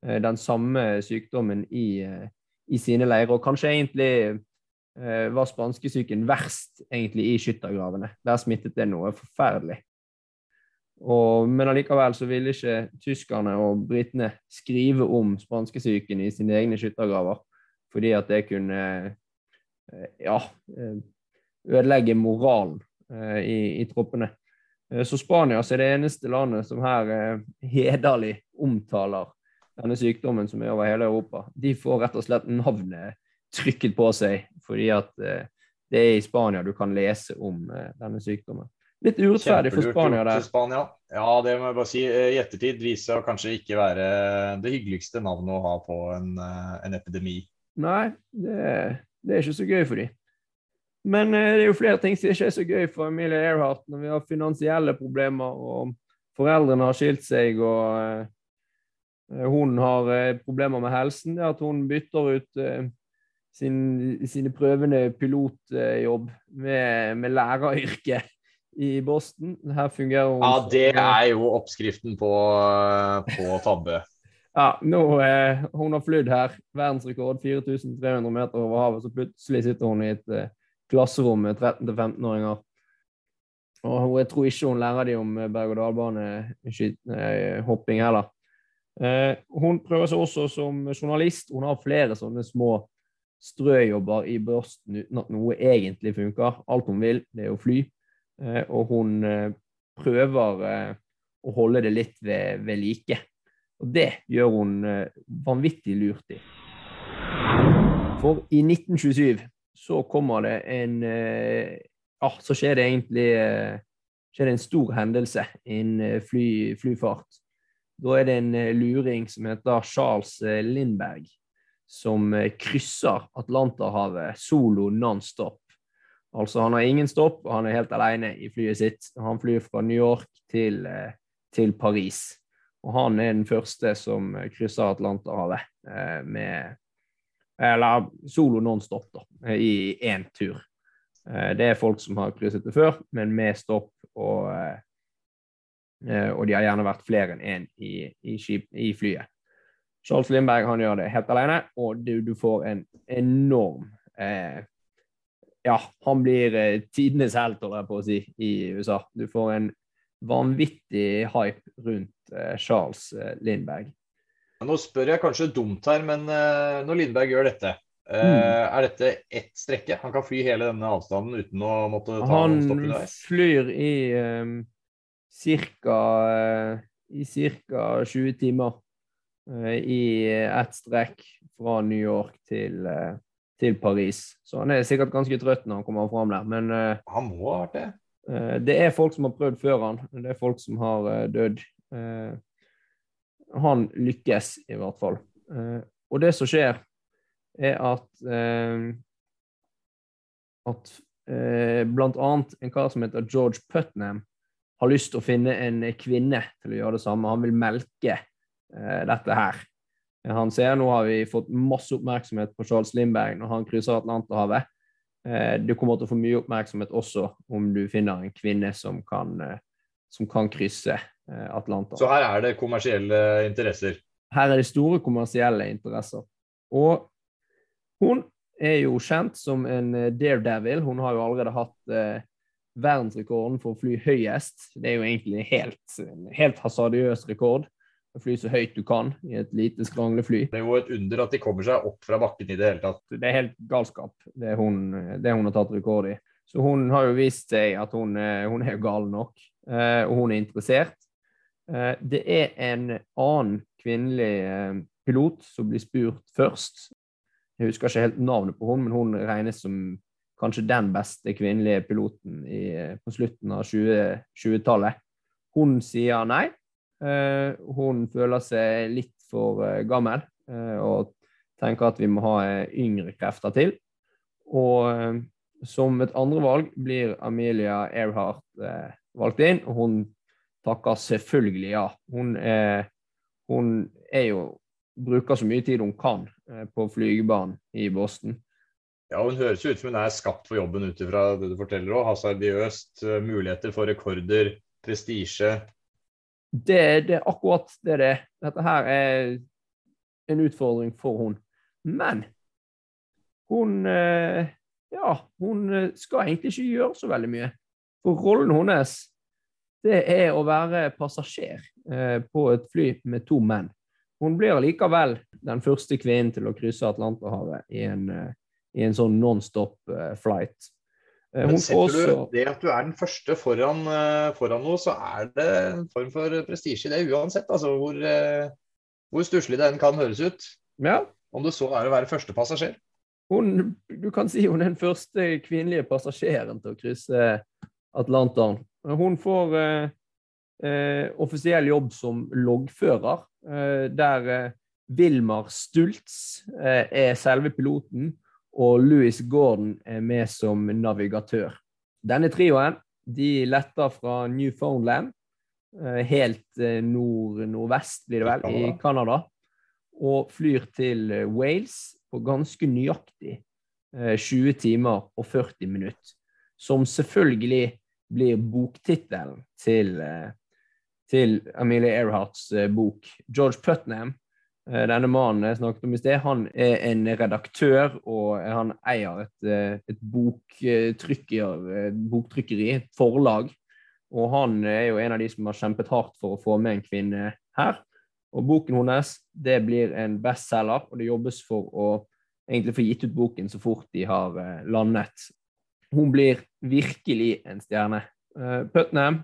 S1: eh, den samme sykdommen i, eh, i sine leirer. Og kanskje egentlig eh, var spanskesyken verst egentlig i skyttergravene. Der smittet det noe forferdelig. Og, men allikevel så ville ikke tyskerne og britene skrive om spanskesyken i sine egne skyttergraver, fordi at det kunne eh, ja, eh, ødelegge moralen eh, i, i troppene. Eh, Så Spania er det eneste landet som her eh, hederlig omtaler denne sykdommen som er over hele Europa. De får rett og slett navnet trykket på seg fordi at eh, det er i Spania du kan lese om denne sykdommen. Litt urettferdig for Spania der.
S2: Spania. Ja, det må jeg bare si. I ettertid viser seg å kanskje ikke være det hyggeligste navnet å ha på en, en epidemi.
S1: Nei, det, det er ikke så gøy for dem. Men eh, det er jo flere ting som ikke er så gøy for Emilie Earhart når vi har finansielle problemer, og foreldrene har skilt seg, og eh, hun har eh, problemer med helsen. Det at hun bytter ut eh, sin, sine prøvende pilotjobb med, med læreryrket i Boston. Her fungerer hun
S2: Ja, det er jo oppskriften på, eh, på tabbe. [LAUGHS]
S1: Ja, nå eh, Hun har flydd her. Verdensrekord 4300 meter over havet. Så plutselig sitter hun i et eh, klasserom med 13-15-åringer. Og jeg tror ikke hun lærer dem om eh, berg-og-dal-bane-hopping heller. Eh, hun prøver seg også som journalist. Hun har flere sånne små strøjobber i børsten uten at noe egentlig funker. Alt hun vil, det er å fly. Eh, og hun prøver å holde det litt ved, ved like. Og det gjør hun vanvittig lurt i. For i 1927 så kommer det en eh, Ja, så skjer det egentlig eh, skjer det en stor hendelse innen eh, fly, flyfart. Da er det en luring som heter Charles Lindberg, som krysser Atlanterhavet solo non-stop. Altså, han har ingen stopp, og han er helt alene i flyet sitt. Han flyr fra New York til, til Paris. Og han er den første som krysser Atlanterhavet med Eller solo non-stop, da, i én tur. Eh, det er folk som har krysset det før, men med stopp, og, eh, eh, og de har gjerne vært flere enn én i, i, skip, i flyet. Charles Lindberg han gjør det helt alene, og du, du får en enorm eh, Ja, han blir eh, tidenes helt, holder jeg på å si, i USA. Du får en vanvittig hype rundt eh, Charles Lindberg.
S2: Nå spør jeg kanskje dumt her, men eh, når Lindberg gjør dette, eh,
S1: Mm.
S2: er dette ett strekke? Han kan fly hele denne avstanden uten å måtte ta
S1: Han
S2: stopp underveis?
S1: flyr i um, cirka, Uh, i ca. 20 timer uh, i ett strekk fra New York til, uh, til Paris. Så han er sikkert ganske trøtt når han kommer fram der. Men
S2: Han må ha vært det.
S1: det er folk som har prøvd før han. Det er folk som har dødd. Han lykkes i hvert fall. Eh, og det som skjer, er at eh, at eh, blant annet en kar som heter George Putnam, har lyst til å finne en kvinne til å gjøre det samme. Han vil melke dette her. Han ser nå har vi fått masse oppmerksomhet på Charles Lindberg når han krysser Atlanterhavet. Du kommer til å få mye oppmerksomhet også om du finner en kvinne som kan, som kan krysse eh, Atlanteren.
S2: Så her er det kommersielle interesser.
S1: Her er det store kommersielle interesser. Og hun er jo kjent som en eh, daredevil. Hun har jo allerede hatt eh, verdensrekorden for å fly høyest. Det er jo egentlig en helt hasardiøs rekord. Å fly så høyt du kan i et lite skranglefly.
S2: Det er jo et under at de kommer seg opp fra bakken i det hele tatt.
S1: Det er helt galskap, det hun, det hun har tatt rekord i. Så hun har jo vist seg at hun, eh, hun er gal nok, eh, og hun er interessert. Eh, Det er en annen kvinnelig eh, pilot som blir spurt først. Jeg husker ikke helt navnet på henne, men hun regnes som kanskje den beste kvinnelige piloten i, på slutten av 20 20-tallet. hun sier nei. Eh, hun føler seg litt for eh, gammel eh, og tenker at vi må ha eh, yngre krefter til. Og eh, som et andre valg blir Amelia Earhart eh, valgt inn, og hun takker selvfølgelig ja. Hun eh, hun er jo bruker så mye tid hun kan eh, på flygebanen i Boston.
S2: Ja, Hun høres jo ut som hun er skapt for jobben ut ifra det du forteller òg. Hasardiøst, eh, muligheter for rekorder, prestisje.
S1: Det, det er akkurat det det er. Dette her er en utfordring for hun. Men hun eh, Ja, hun skal egentlig ikke gjøre så veldig mye. For rollen hennes, det er å være passasjer eh, på et fly med to menn. Hun blir allikevel den første kvinnen til å krysse Atlanterhavet i en, eh, i en sånn non-stop eh, flight.
S2: Men
S1: ser
S2: setter
S1: også
S2: du det at du er den første foran, foran noe, så er det en form for prestisje i det uansett. Altså hvor, hvor stusslig det enn kan høres ut.
S1: Ja,
S2: Om det så er å være første passasjer.
S1: hun, du kan si hun er den første kvinnelige passasjeren til å krysse Atlanteren. Hun får eh, eh, offisiell jobb som loggfører, eh, der eh, Wilmar Stultz eh, er selve piloten, og Louis Gordon er med som navigatør. Denne trioen de letter fra Newfoundland, eh, helt eh, nord-nordvest blir det vel, i
S2: Canada.
S1: Og flyr til eh, Wales på ganske nøyaktig eh, 20 timer og 40 minutter. Som selvfølgelig blir boktittelen til, eh, til Amelia Earharts eh, bok. George Putnam, eh, denne mannen jeg snakket om i sted, han er en redaktør, og han eier et, et boktrykker, boktrykkeri, et forlag. Og han er jo en av de som har kjempet hardt for å få med en kvinne her. Og boken hennes det blir en bestselger, og det jobbes for å egentlig få gitt ut boken så fort de har landet. Hun blir virkelig en stjerne. Eh, Putnam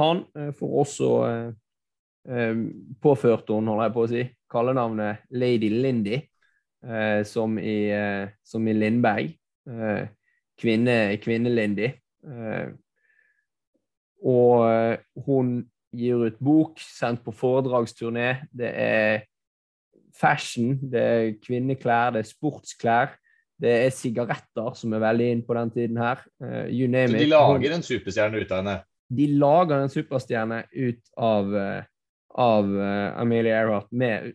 S1: han eh, får også eh, påført hun, holder jeg på å si, kallenavnet Lady Lindy, som, i, som i Lindberg. Kvinne, Kvinne-Lindy. Eh, og hun gir ut bok, sendt på foredragsturné. Det er fashion, det er kvinneklær, det er sportsklær. Det er sigaretter, som er veldig inn på den tiden her. Uh, you name
S2: Så de lager en superstjerne ut av henne.
S1: de lager en superstjerne ut av, uh, av uh, Amelia Earhart med,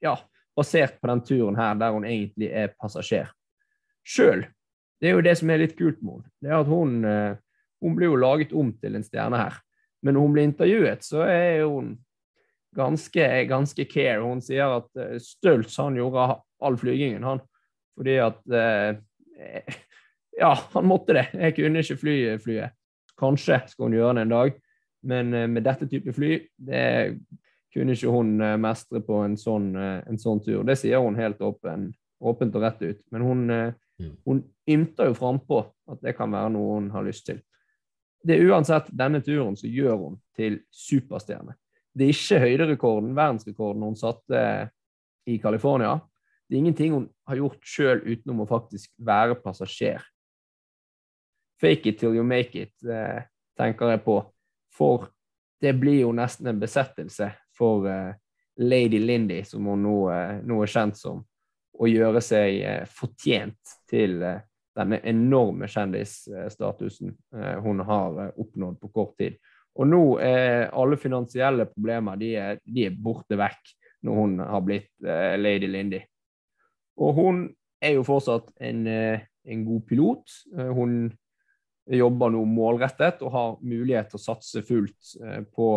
S1: ja, basert på den turen her, der hun egentlig er passasjer. Sjøl. Det er jo det som er litt kult med henne. Det er at hun, hun blir jo laget om til en stjerne her. Men når hun blir intervjuet, så er hun ganske, ganske care. Hun sier at Støltz han gjorde all flygingen, han. Fordi at eh, [LAUGHS] Ja, han måtte det. Jeg kunne ikke fly flyet. Kanskje skal hun gjøre det en dag, men eh, med dette type fly, det kunne ikke hun eh, mestre på en sånn, eh, en sånn tur. Det sier hun helt åpen, åpent og rett ut. Men hun, eh,
S2: Mm.
S1: hun ymter jo frampå at det kan være noe hun har lyst til. Det er uansett denne turen som gjør hun til superstjerne. Det er ikke høyderekorden, verdensrekorden hun satte i California. Det er ingenting hun har gjort sjøl utenom å faktisk være passasjer. Fake it till you make it, eh, tenker jeg på. For det blir jo nesten en besettelse for eh, Lady Lindy, som hun nå, eh, nå er kjent som, å gjøre seg fortjent til denne enorme kjendisstatusen hun har oppnådd på kort tid. Og nå er alle finansielle problemer de er, de er borte vekk når hun har blitt Lady Lindy. Og hun er jo fortsatt en, eh, en god pilot. Eh, hun jobber nå målrettet og har mulighet til å satse fullt eh, på,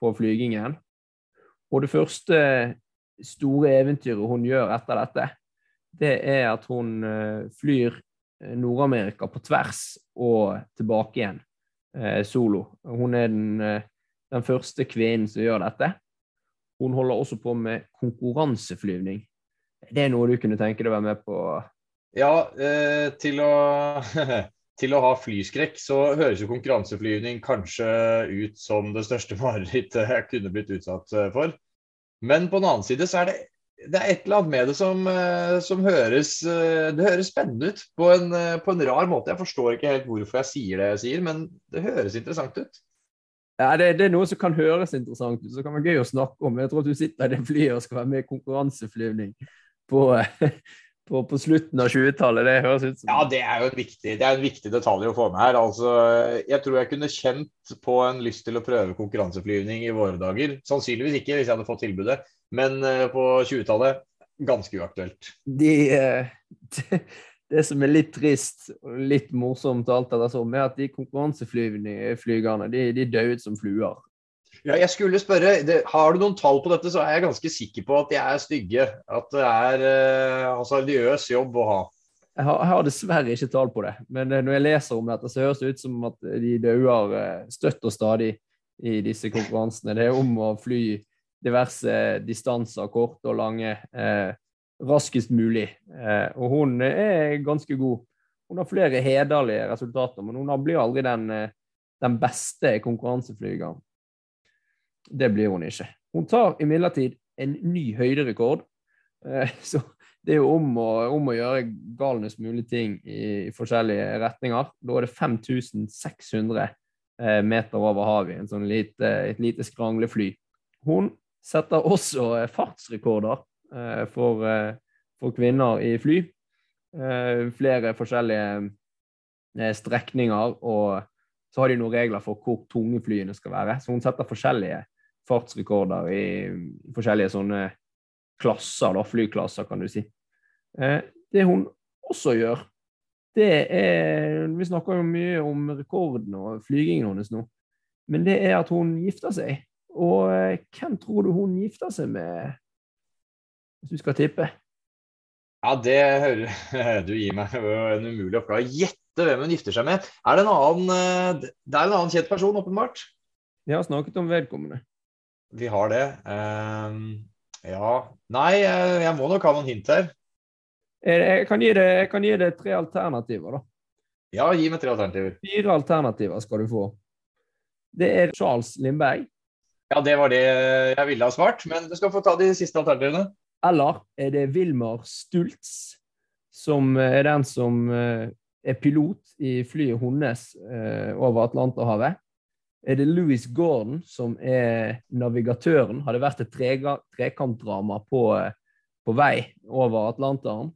S1: på flygingen. Og det første store eventyret hun gjør etter dette, det er at hun flyr Nord-Amerika på tvers og tilbake igjen solo. Hun er den, den første kvinnen som gjør dette. Hun holder også på med konkurranseflyvning. Det er noe du kunne tenke deg å være med på?
S2: Ja, eh, til å [LAUGHS] Til å ha flyskrekk, så høres jo konkurranseflyvning kanskje ut som det største [LAUGHS] marerittet jeg kunne blitt utsatt eh, for. Men på den annen side så er det det er et eller annet med det som, eh, som høres eh, Det høres spennende ut på en, på en rar måte. Jeg forstår ikke helt hvorfor jeg sier det jeg sier, men det høres interessant ut.
S1: Ja, det, det er noe som kan høres interessant ut, så kan være gøy å snakke om. Jeg tror at du sitter i det flyet og skal være med i konkurranseflyvning på, [LAUGHS] på, på slutten av 20-tallet. Det høres ut som
S2: Ja, det er jo en viktig, det en viktig detalj å få med her. Altså, jeg tror jeg kunne kjent på en lyst til å prøve konkurranseflyvning i våre dager. Sannsynligvis ikke hvis jeg hadde fått tilbudet, men eh, på 20-tallet ganske uaktuelt.
S1: de, de det, [LAUGHS] det som er litt trist og litt morsomt, alt det som, er at de konkurranseflygerne de, de døde som fluer.
S2: Ja, jeg skulle spørre, det, Har du noen tall på dette, så er jeg ganske sikker på at de er stygge. At det er eh, hasardiøs jobb å ha.
S1: Jeg har, jeg har dessverre ikke tall på det, men eh, når jeg leser om dette, så høres det ut som at de dauer eh, støtt og stadig i disse konkurransene. Det er om å fly diverse distanser, korte og lange, eh, raskest mulig. Eh, og hun er ganske god. Hun har flere hederlige resultater, men hun blir aldri den, eh, den beste konkurranseflygeren. Det blir hun ikke. Hun tar imidlertid en ny høyderekord. Eh, [LAUGHS] så det er jo om å, om å gjøre galnest mulig ting i, forskjellige retninger. Da er det 5600 eh, meter over havet, sånn lite, et lite skranglefly. Hun setter også eh, fartsrekorder for, for kvinner i fly. Flere forskjellige strekninger, og så har de noen regler for hvor tunge flyene skal være. Så hun setter forskjellige fartsrekorder i, forskjellige sånne klasser, da, flyklasser, kan du si. Eh, det hun også gjør, det er Vi snakker jo mye om rekorden og flygingen hennes nå, men det er at hun gifter seg. Og eh, hvem tror du hun gifter seg med, hvis du skal tippe?
S2: Ja, det hører [LAUGHS] du gir meg en umulig oppgave. Gjette hvem hun gifter seg med. Er det en annen eh, Det er en annen kjent person, åpenbart.
S1: Vi har snakket om vedkommende.
S2: Vi har det. Uh, ja Nei, jeg, jeg må nok ha noen hint her.
S1: Jeg kan gi deg tre alternativer, da.
S2: Ja, gi meg tre alternativer.
S1: Fire alternativer skal du få. Det er Charles Lindberg.
S2: Ja, det var det jeg ville ha svart, men du skal få ta de siste alternativene.
S1: Eller er det Wilmar Stultz, som er den som eh, er pilot i flyet hennes eh, over Atlanterhavet? Er det Louis Gordon, som er navigatøren? Har det vært et trekantdrama på, eh, på vei over Atlanteren?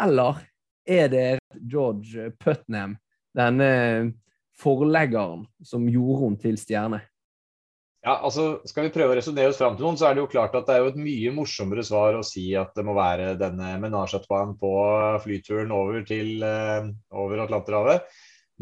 S1: Eller er det George Putnam, denne forleggeren som gjorde henne til stjerne?
S2: Ja, altså Skal vi prøve å resonnere oss fram til noen, så er det jo klart at det er jo et mye morsommere svar å si at det må være denne menage på flyturen over til eh, over Atlanterhavet.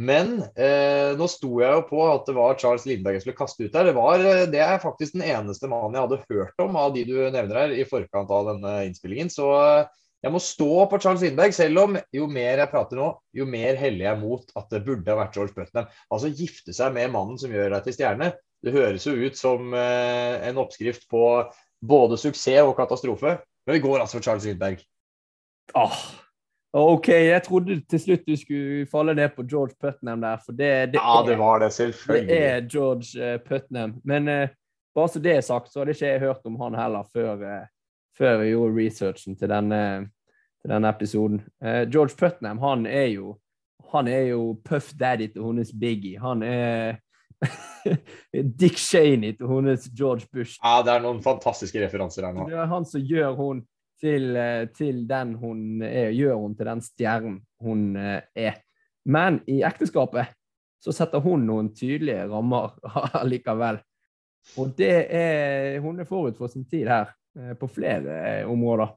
S2: Men eh, nå sto jeg jo på at det var Charles Lindberg jeg skulle kaste ut der. Det, var, eh, det er faktisk den eneste mannen jeg hadde hørt om av de du nevner her i forkant av denne innspillingen. Så eh, jeg må stå på Charles Lindberg, selv om jo mer jeg prater nå, jo mer heller jeg mot at det burde ha vært George Putnam. Altså gifte seg med mannen som gjør deg til stjerne. Det høres jo ut som eh, en oppskrift på både suksess og katastrofe. Men vi går altså for Charles Lindberg.
S1: Ah, OK, jeg trodde til slutt du skulle falle ned på George Putnam der, for det, det,
S2: Ja, det var det,
S1: det er George eh, Putnam. Men eh, bare så det er sagt, så hadde ikke jeg hørt om han heller før, eh, før jeg gjorde researchen til denne, til denne episoden. Eh, George Putnam, han er jo han er jo Puff Daddy til hennes Biggie. Han er [LAUGHS] Dick Cheney til hennes George Bush.
S2: Ja, det er noen fantastiske referanser her nå.
S1: Det er han som gjør hun til, eh, til den hun er, gjør hun til den stjernen hun eh, er. Men i ekteskapet så setter hun noen tydelige rammer [LAUGHS] likevel. Og det er Hun er forut for sin tid her, eh, på flere områder.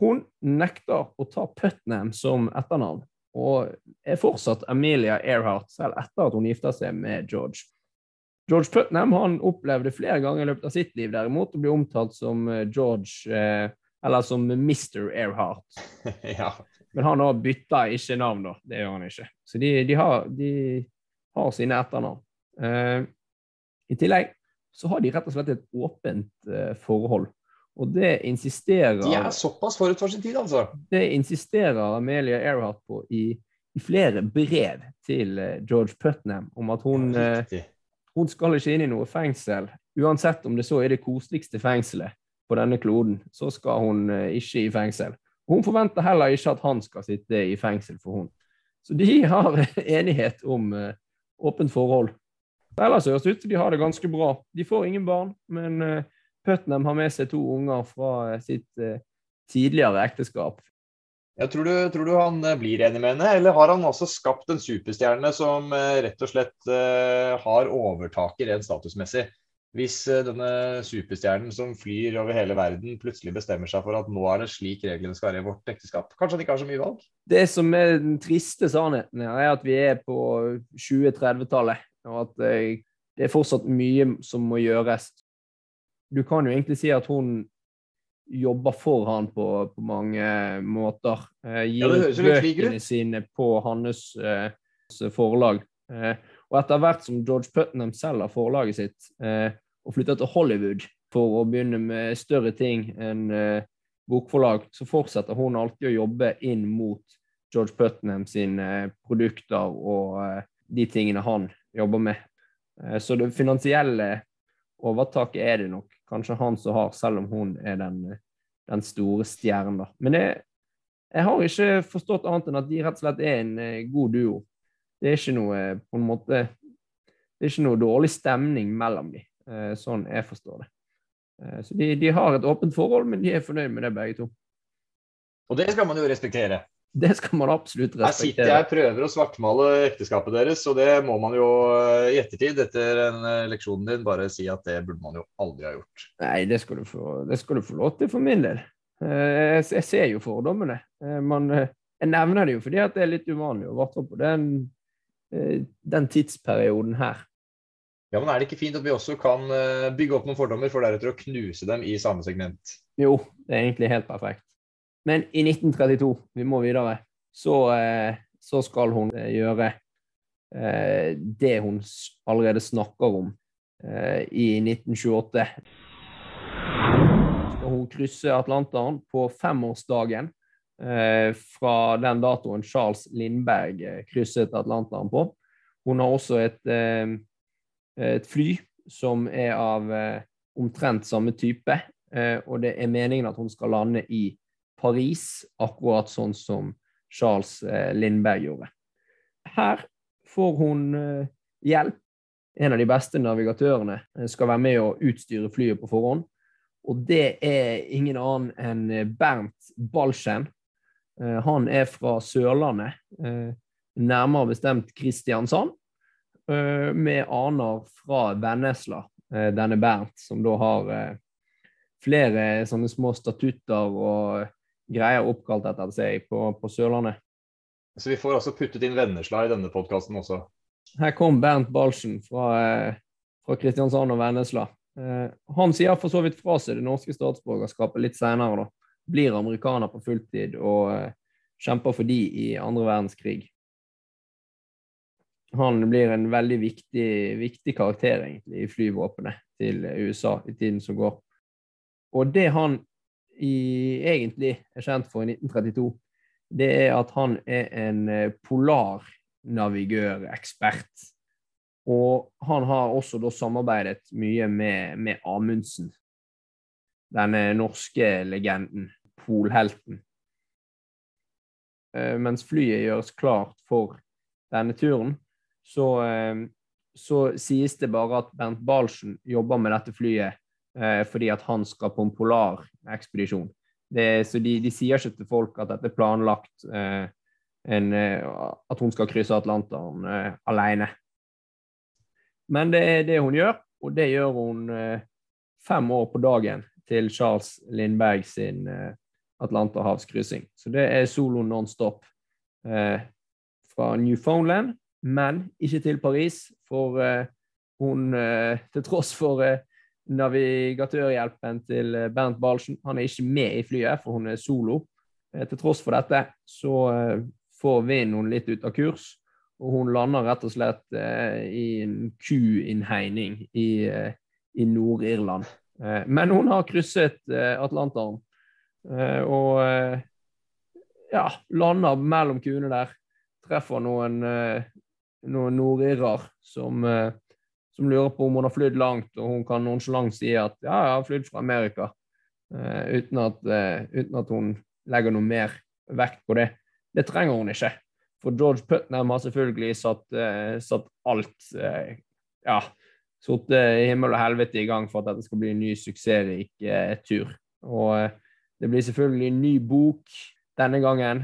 S1: Hun nekter å ta Putnam som etternavn, og er fortsatt Amelia Earhart, selv etter at hun gifter seg med George. George Putnam han opplevde flere ganger i løpet av sitt liv derimot å bli omtalt som eh, George eh, eller som Mr. Earhart. [LAUGHS]
S2: ja.
S1: Men han har bytta ikke navn, da. Det gjør han ikke. Så de, de, har, de har sine etternavn. Eh, I tillegg så har de rett og slett et åpent eh, forhold. Og det insisterer
S2: De er såpass forut for sin tid, altså.
S1: det insisterer Amelia Earhart på i, i flere brev til eh, George Putnam om at hun,
S2: Riktig.
S1: Hun skal ikke inn i noe fengsel, uansett om det så er det koseligste fengselet, på denne kloden, så skal hun eh, ikke i fengsel. Hun forventer heller ikke at han skal sitte i fengsel for hun. Så de [LAUGHS] har enighet om eh, åpent forhold. Ellers høres det ut som de har det ganske bra. De får ingen barn, men eh, Putnam har med seg to unger fra sitt tidligere ekteskap.
S2: Jeg tror, du, tror du han eh, blir enig med henne, eller har han også skapt en superstjerne som eh, rett og slett eh, har overtaket rent statusmessig? Hvis denne superstjernen som flyr over hele verden, plutselig bestemmer seg for at nå er det slik reglene skal være i vårt ekteskap. Kanskje han ikke har så mye valg?
S1: Det som er den triste sannheten her, er at vi er på 2030-tallet, og at det er fortsatt mye som må gjøres. Du kan jo egentlig si at hun jobber for han på, på mange måter. Eh, gir ut. bøkene sine på hans eh, forlag. Eh, og etter hvert som George Putnam selger forlaget sitt eh, og flytter til Hollywood for å begynne med større ting enn eh, bokforlag, så fortsetter hun alltid å jobbe inn mot George Putnam sine eh, produkter og eh, de tingene han jobber med. Eh, Så det finansielle overtaket er det nok kanskje han som har, selv om hun er den, den store stjernen. Men jeg, jeg har ikke forstått annet enn at de rett og slett er en eh, god duo. Det er ikke noe eh, på en måte Det er ikke noe dårlig stemning mellom dem, eh, sånn jeg forstår det. Så de, de har et åpent forhold, men de er fornøyd med det, begge to.
S2: Og det skal man jo respektere.
S1: Det skal man absolutt
S2: Her sitter
S1: respektere.
S2: jeg og prøver å svartmale ekteskapet deres, og det må man jo eh, i ettertid, etter en eh, leksjonen din, bare si at det burde man jo aldri ha gjort.
S1: Nei, det skal du få, det skal du få lov til for min del. Eh, Jeg, jeg ser jo fordommene. Man, jeg nevner det jo fordi at det er litt uvanlig, å varte på den, den tidsperioden her.
S2: Ja, men er det ikke fint at vi også kan bygge opp noen fordommer, for deretter å knuse dem i samme segment?
S1: Jo, det er egentlig helt perfekt. Men i 1932, vi må videre, så, eh, så skal hun eh, gjøre eh, det hun allerede snakker om i 1928. Hun krysser Atlanteren på femårsdagen fra den datoen Charles Lindberg krysset Atlanteren på. Hun har også et, et fly som er av omtrent samme type, og det er meningen at hun skal lande i Paris, akkurat sånn som Charles eh, Lindberg gjorde. Her får hun eh, hjelp. En av de beste navigatørene eh, skal være med å utstyre flyet på forhånd. Og det er ingen annen enn Bernt Balchen. Han er fra Sørlandet, nærmere bestemt Kristiansand, med aner fra Vennesla, denne Bernt, som da har flere sånne små statutter og greier oppkalt etter seg på, på Sørlandet.
S2: Så vi får altså puttet inn Vennesla i denne podkasten også.
S1: Her kom Bernt Balsen fra, eh, fra Kristiansand og Vennesla. Eh, han sier for så vidt fra seg det norske statsborgerskapet litt senere, da. Blir amerikaner på fulltid og eh, kjemper for de i andre verdenskrig. Han blir en veldig viktig, viktig karakter egentlig i flyvåpenet til USA i tiden som går. Og det han i, egentlig er kjent for i 1932, det er at han er en eh, polarnavigørekspert. Og han har også da samarbeidet mye med, med Amundsen, denne norske legenden, polhelten. Eh, mens flyet gjøres klart for denne turen, så, eh, så sies det bare at Bernt Balsen jobber med dette flyet fordi at han skal på en polarekspedisjon. Så de, de sier ikke til folk at dette er planlagt, eh, en, eh, at hun skal krysse Atlanteren eh, alene. Men det er det hun gjør, og det gjør hun eh, fem år på dagen til Charles Lindberg sin eh, Atlanterhavskryssing. Så det er solo non-stop eh, fra Newfoundland, men ikke til Paris, for eh, hun, eh, til tross for eh, navigatørhjelpen til eh, Bernt Balsen. Han er ikke med i flyet, for hun er solo. Eh, Til tross for dette så eh, får vinden hun litt ut av kurs, og hun lander rett og slett i en kuinnhegning i, i Nord-Irland. Men hun har krysset Atlanteren og ja, lander mellom kuene der. Treffer noen, noen nordirrer som som lurer på om hun har flydd langt, og hun kan nonchalant si at ja, jeg har flydd fra Amerika. uh, uten, at, uh, uten at hun legger noe mer vekt på det. Det trenger hun ikke. For George Putnam har selvfølgelig satt, uh, satt alt Ja, satt himmel og helvete i gang for at dette skal bli en ny suksessrik tur. Og det blir selvfølgelig en ny bok denne gangen.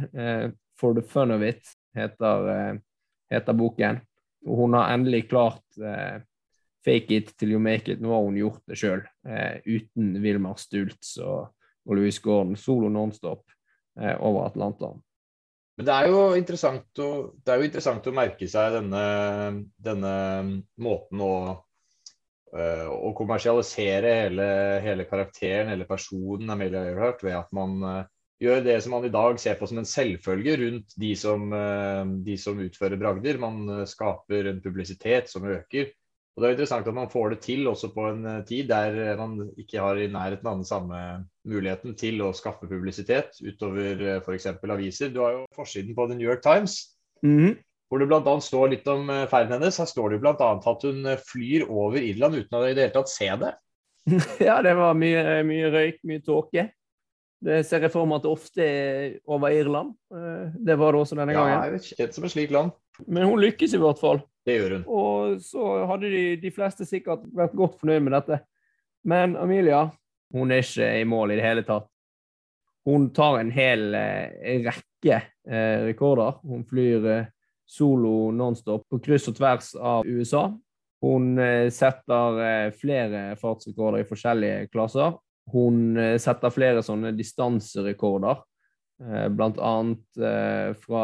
S1: For the fun of it heter, heter boken. Og hun har endelig klart fake it till you make it. Nå har hun gjort det sjøl, uten Wilmar Stultz og, og Louis Gordon. Solo nonstop over Atlanteren.
S2: Men det er jo interessant å, det er jo interessant å merke seg denne, denne måten å, øh, å kommersialisere hele, hele, karakteren, hele personen Amelia Earhart, ved at man øh, gjør det som man i dag ser på som en selvfølge rundt de som, øh, de som utfører bragder. Man skaper en publisitet som øker. Og Det er interessant at man får det til også på en eh, tid der eh, man ikke har i nærheten av den samme muligheten til å skaffe publisitet utover eh, f.eks. aviser. Du har jo forsiden på The New York Times,
S1: mm -hmm.
S2: hvor det bl.a. står litt om ferden hennes. Her står det bl.a. at hun flyr over Irland uten å i det hele tatt se det. [LAUGHS]
S1: ja, det var mye, mye røyk, mye tåke. Det ser jeg for meg at det ofte er over Irland. Det var det også denne gangen.
S2: Ja, kjent som et slikt land.
S1: Men hun lykkes i hvert fall.
S2: Det gjør hun.
S1: Og så hadde de, de fleste sikkert vært godt fornøyd med dette. Men Amelia hun er ikke i mål i det hele tatt. Hun tar en hel eh, rekke eh, rekorder. Hun flyr eh, solo nonstop på kryss og tvers av USA. Hun eh, setter eh, flere fartsrekorder i forskjellige klasser. Hun eh, setter flere sånne distanserekorder, blant annet fra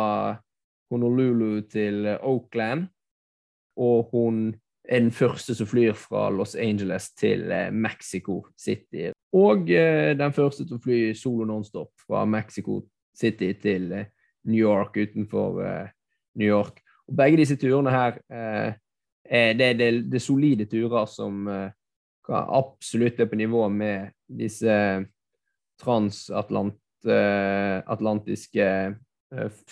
S1: Honolulu til Oakland og hun er den første som flyr fra Los Angeles til eh, Mexico City. Og eh, den første til å fly solo nonstop fra Mexico City til eh, New York utenfor New York. Og begge disse turene her er det, det, det solide turer som absolutt er på nivå med disse transatlantiske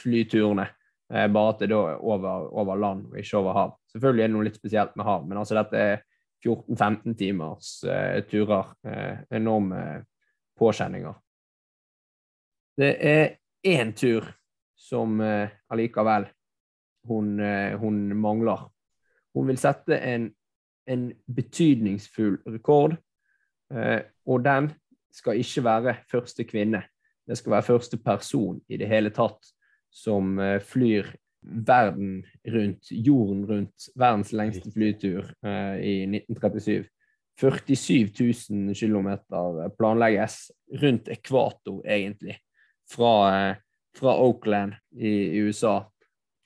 S1: flyturene. Eh, bare at det da er over, over, land og ikke over hav. Selvfølgelig er det noe litt spesielt med hav, men altså dette er 14-15 timers eh, turer. Eh, enorme påkjenninger. Det er én tur som eh, allikevel hun, eh, hun, mangler. Hun vil sette en, en betydningsfull rekord, eh, og den skal ikke være første kvinne. Det skal være første person i det hele tatt som eh, flyr verden rundt, jorden rundt, verdens lengste flytur eh, i 1937. 47 000 km planlegges rundt ekvator, egentlig. Fra, eh, fra Oakland i, i USA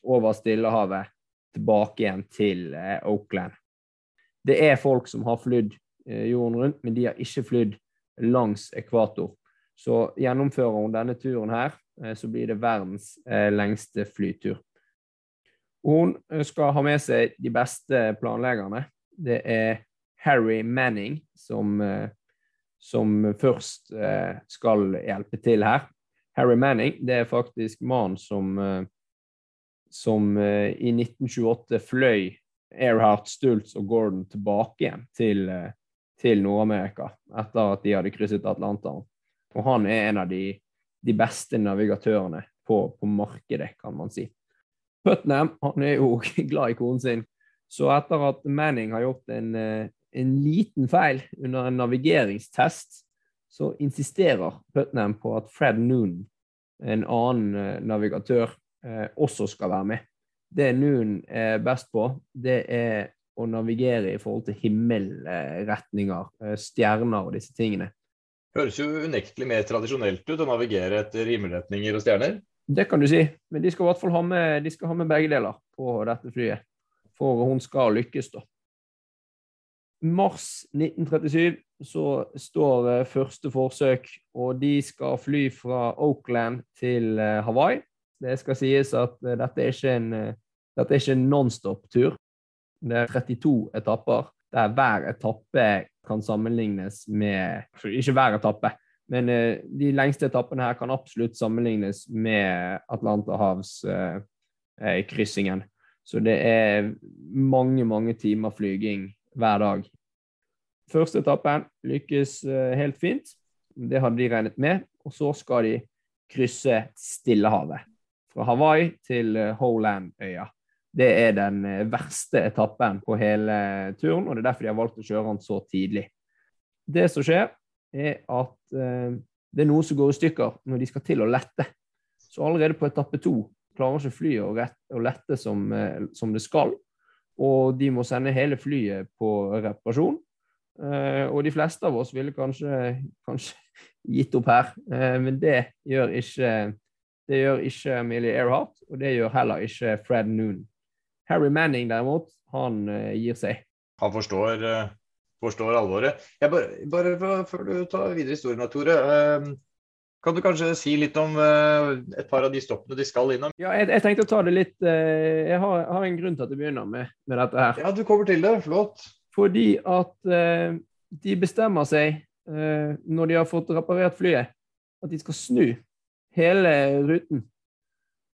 S1: over Stillehavet tilbake igjen til eh, Oakland. Det er folk som har flydd eh, jorden rundt, men de har ikke flydd langs ekvator. Så gjennomfører hun denne turen her, så blir det verdens eh, lengste flytur. Hun eh, skal ha med seg de beste planleggerne. Det er Harry Manning som, som først skal hjelpe til her. Harry Manning det er faktisk mannen som, som i 1928 fløy Earhart, Stultz og Gordon tilbake igjen til, til Nord-Amerika etter at de hadde krysset Atlanteren. Og han er en av de de beste navigatørene på, på, markedet, kan man si. Putnam han er jo [LAUGHS] glad i konen sin, så etter at Manning har gjort en, eh, en liten feil under en navigeringstest, så insisterer Putnam på at Fred Noon, en annen eh, navigatør, eh, også skal være med. Det Noon er best på, det er å navigere i forhold til himmelretninger, stjerner og disse tingene.
S2: Høres jo unektelig mer tradisjonelt ut å navigere etter himmelretninger og stjerner.
S1: Det kan du si, men de skal i hvert fall ha med, de ha med begge deler på dette flyet. For hun skal lykkes, da. Mars 1937 så står eh, første forsøk, og de skal fly fra Oakland til eh, Hawaii. Det skal sies at eh, dette er ikke en, dette er ikke en nonstop-tur. Det er 32 etapper, der hver etappe kan sammenlignes med Ikke hver etappe, men uh, de lengste etappene her kan absolutt sammenlignes med Atlanterhavskryssingen. Uh, Så det er mange, mange timer flyging hver dag. Første etappen lykkes helt fint. Det hadde de regnet med. Og så skal de krysse Stillehavet. Fra Hawaii til eh, Holand-øya. Det er den eh, verste etappen på hele turen, og det er derfor de har valgt å kjøre den så tidlig. Det som skjer, er at eh, det er noe som går i stykker når de skal til å lette. Så allerede på etappe to klarer ikke flyet å, lette som, eh, som det skal. Og de må sende hele flyet på reparasjon. Og de fleste av oss ville kanskje, kanskje [LAUGHS] gitt opp her, men det gjør ikke det gjør ikke Millie Earhart, og det gjør heller ikke Fred Noon. Harry Manning derimot, han eh, gir seg.
S2: Han forstår, eh, forstår alvoret. Bare, bare før du tar videre historien, Tore. eh, Kan du kanskje si litt om et par av de stoppene de skal innom?
S1: Ja, jeg, jeg tenkte å ta det litt Jeg har, har en grunn til at jeg begynner med, med dette her.
S2: Ja, du kommer til det. Flott.
S1: Fordi at eh, de bestemmer seg, eh, når de har fått reparert flyet, at de skal snu hele ruten.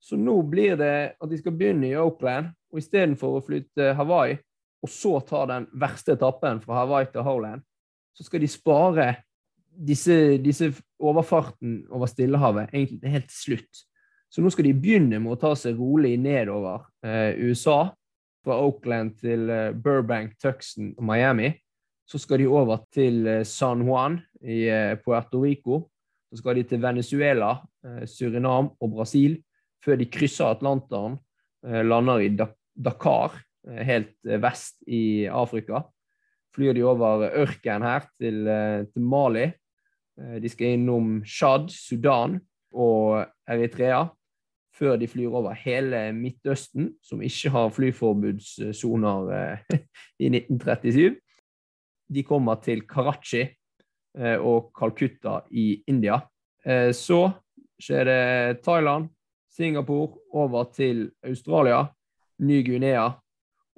S1: Så nå blir det at de skal begynne i Oakland, og istedenfor å flytte Hawaii, og så ta den verste etappen fra Hawaii til Howland, så skal de spare disse, disse overfarten over Stillehavet egentlig helt til slutt. Så nå skal de begynne med å ta seg rolig nedover eh, USA, fra Oakland til eh, Burbank, Tuxen og Miami. Så skal de over til eh, San Juan i eh, Puerto Rico. Så skal de til Venezuela, eh, Surinam og Brasil, før de krysser Atlanteren, eh, lander i Da- Dakar, eh, helt eh, vest i Afrika. Flyr de over ørkenen her til, eh, til Mali. De skal innom Tsjad, Sudan og Eritrea før de flyr over hele Midtøsten, som ikke har flyforbudssoner [LAUGHS] i 1937. De kommer til Karachi og Calcutta i India. Så skjer det Thailand, Singapore, over til Australia, Ny-Guinea,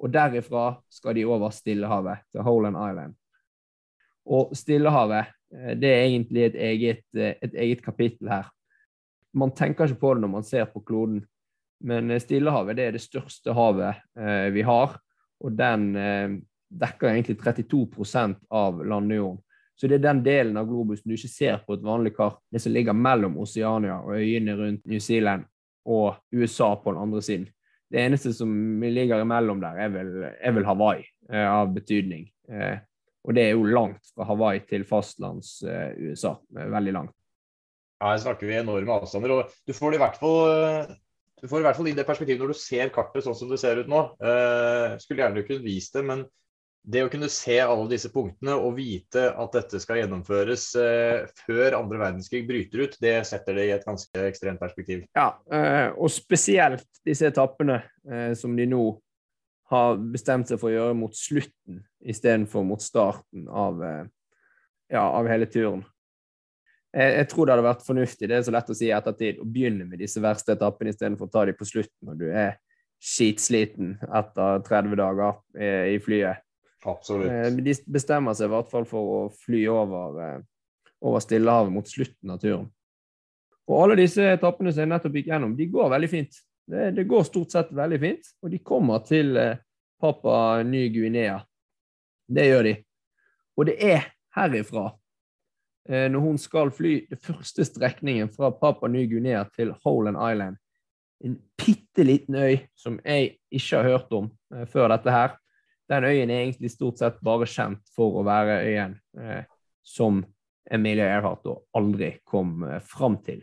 S1: og derifra skal de over Stillehavet, til Holand Island. Og Stillehavet, eh, det er egentlig et eget, eh, et eget kapittel her man tenker ikke på det når man ser på kloden, men eh, Stillehavet det er det største havet eh, vi har, og den eh, dekker egentlig 32% av landjorden. Så det er den delen av globusen du ikke ser på et vanlig kart, det som ligger mellom Oceania og øyene rundt New Zealand og USA på den andre siden. Det eneste som ligger imellom der, er vel, er vel Hawaii eh, av betydning. Eh, og det er jo langt fra Hawaii til fastlands-USA. veldig langt.
S2: Ja, Her snakker vi enorme avstander. og Du får det i hvert fall eh, du får i hvert fall inn det perspektivet når du ser kartet sånn som det ser ut nå. Eh, skulle gjerne kunne vist det, men det å kunne se alle disse punktene og vite at dette skal gjennomføres eh, før andre verdenskrig bryter ut, det setter det i et ganske ekstremt perspektiv.
S1: Ja, eh, og spesielt disse etappene eh, som de nå har bestemt seg for å gjøre mot slutten istedenfor mot starten av, eh, ja, av hele turen. Jeg, jeg tror det hadde vært fornuftig, det er så lett å si i ettertid, å begynne med disse verste etappene istedenfor å ta dem på slutten når du er skitsliten etter 30 dager eh, i flyet.
S2: Absolutt.
S1: Eh, De bestemmer seg i hvert fall for å fly over, eh, over Stillehavet mot slutten av turen. Og alle disse etappene som jeg nettopp gikk gjennom, de går veldig fint. Det, det går stort sett veldig fint, og de kommer til Papa Papua Ny-Guinea. Det gjør de. Og det er herifra, eh, når hun skal fly den første strekningen fra Papua Ny-Guinea til Holand Island, en bitte liten øy som jeg ikke har hørt om eh, før dette her. Den øyen er egentlig stort sett bare kjent for å være øyen eh, som Emilia Earhart da aldri kom eh, fram til.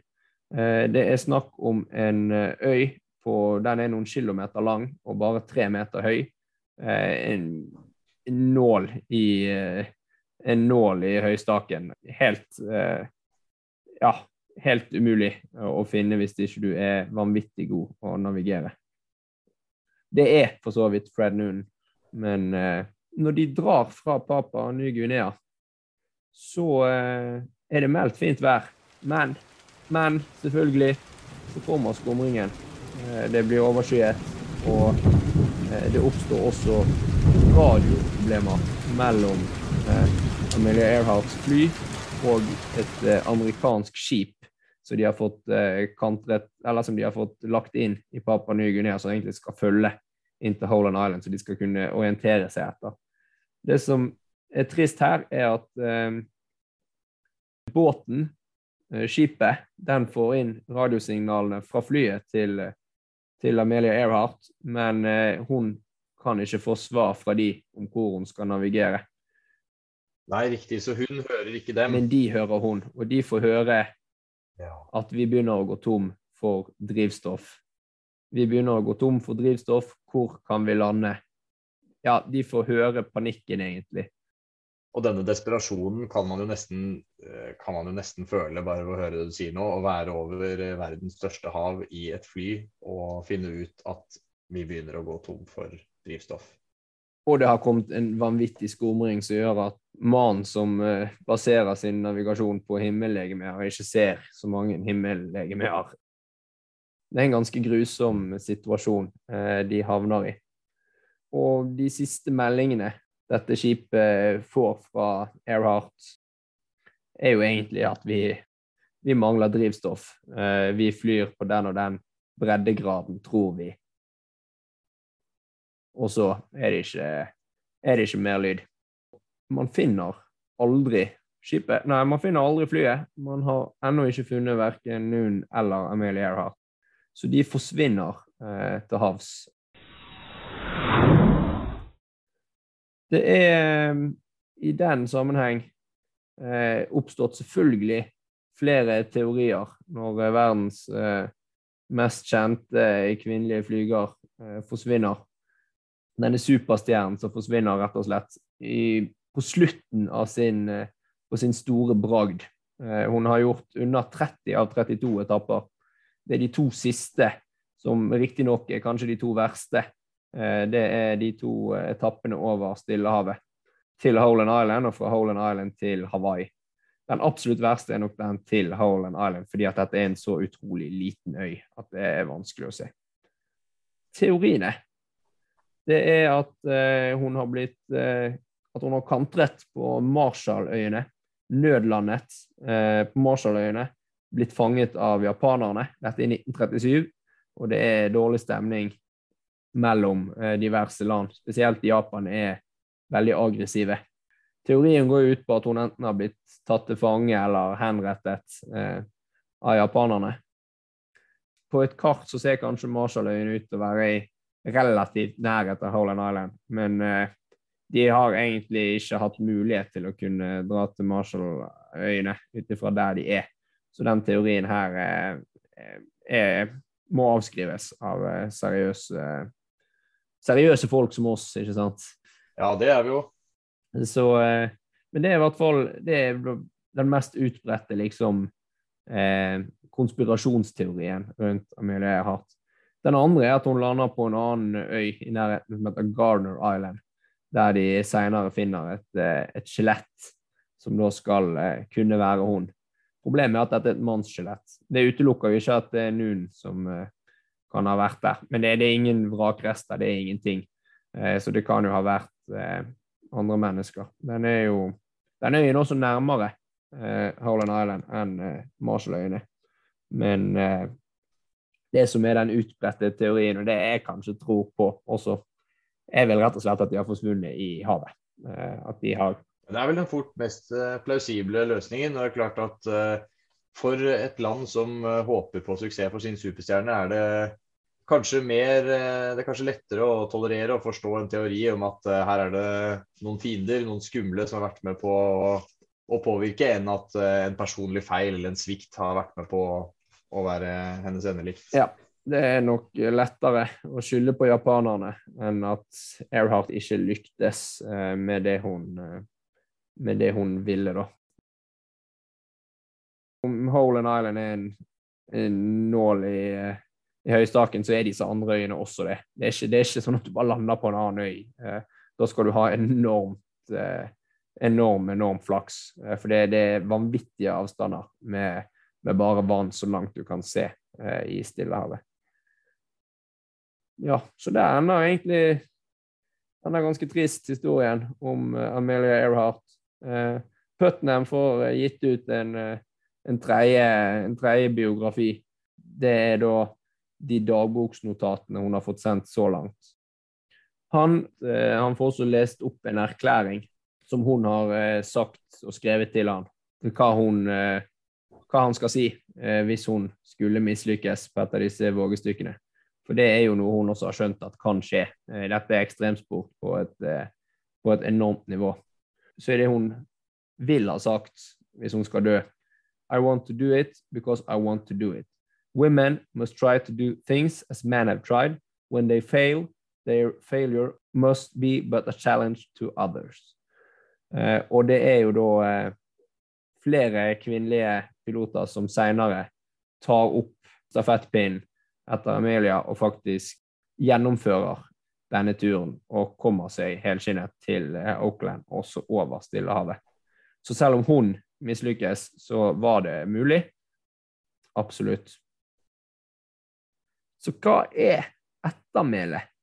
S1: Eh, det er snakk om en eh, øy på Den er noen kilometer lang og bare tre meter høy. Eh, en, en nål i eh, en nål i høystaken. Helt Ja, helt umulig å finne hvis ikke du er vanvittig god å navigere. Det er for så vidt Fred Noon, men eh, når de drar fra Papa Ny-Guinea, så eh, er det meldt fint vær. Men, men selvfølgelig så kommer skumringen. Eh, det blir overskyet, og det oppstår også radioproblemer mellom Amelia Earharts fly og et amerikansk skip som de har fått kantret, eller som de har fått lagt inn i Papa Ny-Guinea, som egentlig skal følge inn til Holand Island, så de skal kunne orientere seg etter. Det som er trist her, er at eh, båten, eh, skipet, den får inn radiosignalene fra flyet til, til Amelia Earhart, men eh, hun kan ikke få svar fra de om hvor hun skal navigere.
S2: Nei, riktig. Så hun hører ikke dem.
S1: Men de hører hun, og de får høre
S2: Ja.
S1: at vi begynner å gå tom for drivstoff. Vi begynner å gå tom for drivstoff, hvor kan vi lande? Ja, de får høre panikken, egentlig.
S2: Og denne desperasjonen kan man jo nesten, eh, kan man jo nesten føle bare ved å høre det du sier nå. Å være over eh, verdens største hav i et fly og finne ut at vi begynner å gå tom for drivstoff.
S1: Og det har kommet en vanvittig skumring som gjør at mannen som eh, baserer sin navigasjon på himmellegemer, ikke ser så mange himmellegemer. Det er en ganske grusom situasjon eh, de havner i. Og de siste meldingene dette skipet får fra Airheart, er jo egentlig at vi, vi mangler drivstoff. Eh, vi flyr på den og den breddegraden, tror vi. Og så er det ikke, er det ikke mer lyd. Man finner aldri skipet Nei, man finner aldri flyet. Man har ennå ikke funnet verken Noon eller Amelie Earhart. Så de forsvinner eh, til havs. Det er eh, i den sammenheng eh, oppstått selvfølgelig flere teorier når eh, verdens eh, mest kjente kvinnelige flyger eh, forsvinner. Denne superstjernen som forsvinner rett og slett i, på slutten av sin, eh, sin store bragd. Eh, hun har gjort unna 30 av 32 etapper. Det er de to siste, som riktignok er kanskje de to verste. Eh, Det er de to eh, etappene over Stillehavet. Til Holand Island og fra Holand Island til Hawaii. Den absolutt verste er nok den til Holand Island, fordi at dette er en så utrolig liten øy at det er vanskelig å se. Teoriene det er at eh, hun har blitt At hun har kantret på Marshalløyene. Nødlandet eh, på Marshalløyene. Blitt fanget av japanerne. Dette er i 1937, og det er dårlig stemning mellom eh, diverse land. Spesielt Japan er veldig aggressive. Teorien går ut på at hun enten har blitt tatt til fange eller henrettet eh, av japanerne. På et kart så ser kanskje Marshalløyene ut til å være i relativt nærhet av Holland Island, men eh, de har egentlig ikke hatt mulighet til å kunne dra til Marshalløyene ut ifra der de er. Så den teorien her eh, er, må avskrives av eh, seriøse, seriøse folk som oss, ikke sant?
S2: Ja, det er vi jo.
S1: Så, eh, men det er i hvert fall det er den mest utbredte liksom, eh, konspirasjonsteorien rundt Amelia Earhart. Den andre er at hun lander på en annen øy i nærheten som heter Gardner Island, der de senere finner et, eh, et skjelett som da skal eh, kunne være hun. Problemet er at dette er et mannsskjelett. Det utelukker jo ikke at det er noen som eh, kan ha vært der, men det, det er ingen vrakrester, det er ingenting. Eh, så det kan jo ha vært eh, andre mennesker. Den er jo den øyen også nærmere eh, Island enn Marshalløyene. Men det som er den utbredte teorien, og det jeg kanskje tror på også, er vel rett og slett at de har forsvunnet i havet. At de har
S2: Det er vel den fort mest eh, plausible løsningen. og det er klart at eh, For et land som eh, håper på suksess for sin superstjerne, er det kanskje mer Det er kanskje lettere å tolerere og forstå en teori om at her er det noen fiender, noen skumle, som har vært med på å, å påvirke, enn at en personlig feil eller en svikt har vært med på å være hennes endelikt.
S1: Ja. Det er nok lettere å skylde på japanerne enn at Earhart ikke lyktes med det hun, med det hun ville, da. Om Holand Island er en, en nål i, eh, i høystaken, så er disse andre øyene også det. Det er, ikke, det er ikke sånn at du bare lander på en annen øy. Eh, Da skal du ha enormt eh, enorm, enorm flaks. Eh, For det, det er vanvittige avstander med, med bare vann så langt du kan se i Stillehavet. Ja, så det ender egentlig denne ganske trist historien om Amelia Earhart. Eh, Putnam får eh, gitt ut en, eh, en tredje biografi. Det er da de dagboksnotatene hun har fått sendt så langt. Han, han får også lest opp en erklæring som hun har sagt og skrevet til han hva, hun, hva han skal si hvis hun skulle mislykkes på et av disse vågestykkene. For det er jo noe hun også har skjønt at kan skje. Dette er ekstremsport på et, på et enormt nivå. Så er det hun vil ha sagt hvis hun skal dø. I want to do it because I want to do it. Women must try to do things as men have tried. When they fail, their failure must be but a challenge to others. Uh, og det er jo da uh, flere kvinnelige piloter som senere tar opp stafettpinnen etter Amelia og faktisk gjennomfører denne turen og kommer seg helskinnet til Oakland og så over Stillehavet. Så selv om hun mislykkes, så var det mulig. Absolutt. Så hva er ettermælet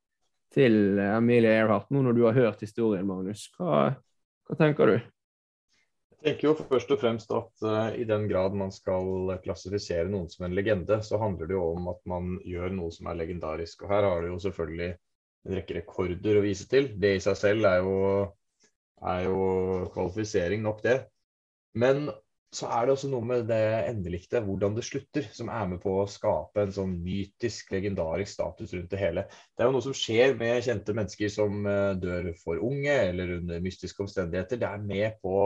S1: til Amelia Earhart, nå når du har hørt historien, Magnus? Hva, hva tenker du?
S2: Jeg tenker jo først og fremst at uh, i den grad man skal klassifisere noen som en legende, så handler det jo om at man gjør noe som er legendarisk. Og her har du jo selvfølgelig en rekke rekorder å vise til. Det i seg selv er jo, er jo kvalifisering nok, det. Men så er det også noe med det endelikte, hvordan det slutter, som er med på å skape en sånn mytisk, legendarisk status rundt det hele. Det er jo noe som skjer med kjente mennesker som eh, dør for unge eller under mystiske omstendigheter. Det er med på,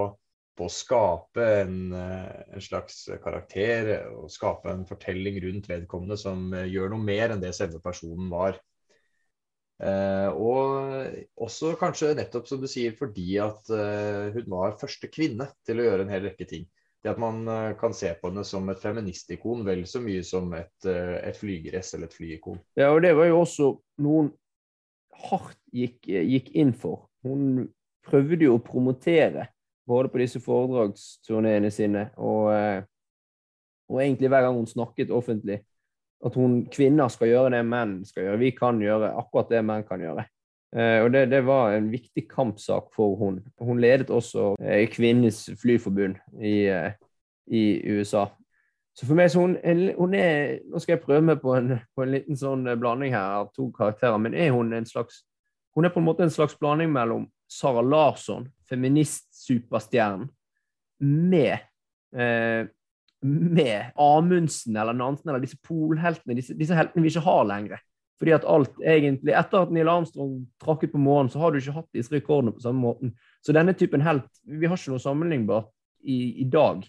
S2: på å skape en, eh, en, slags karakter og skape en fortelling rundt vedkommende som eh, gjør noe mer enn det selve personen var. Eh, og også kanskje nettopp som du sier, fordi at eh, hun var første kvinne til å gjøre en hel rekke ting det at man eh, kan se på henne som et feministikon vel så mye som et, eh, et flygress eller et flyikon.
S1: Ja, og det var jo også noen hardt gikk, gikk inn for. Hun prøvde jo å promotere både på disse foredragsturneene sine og, eh, og egentlig hver gang hun snakket offentlig, at hun, kvinner skal gjøre det menn skal gjøre. Vi kan gjøre akkurat det menn kan gjøre. Eh, og det, det, var en viktig kampsak for hun. Hun ledet også eh, Kvinnenes flyforbund i, eh, i, USA. Så for meg så hun, hun, er Nå skal jeg prøve meg på en, på en, liten sånn blanding her av to karakterer. Men er hun en slags Hun er på en måte en slags blanding mellom Sara Larsson, feminist-superstjernen, med med Amundsen eller Nansen eller disse polheltene, disse, disse heltene vi ikke har lenger. Fordi at alt egentlig, Etter at Neil Armstrong trakk ut på månen, så har du ikke hatt disse rekordene på samme måten. Så denne typen helt Vi har ikke noe sammenlignbart i, i dag.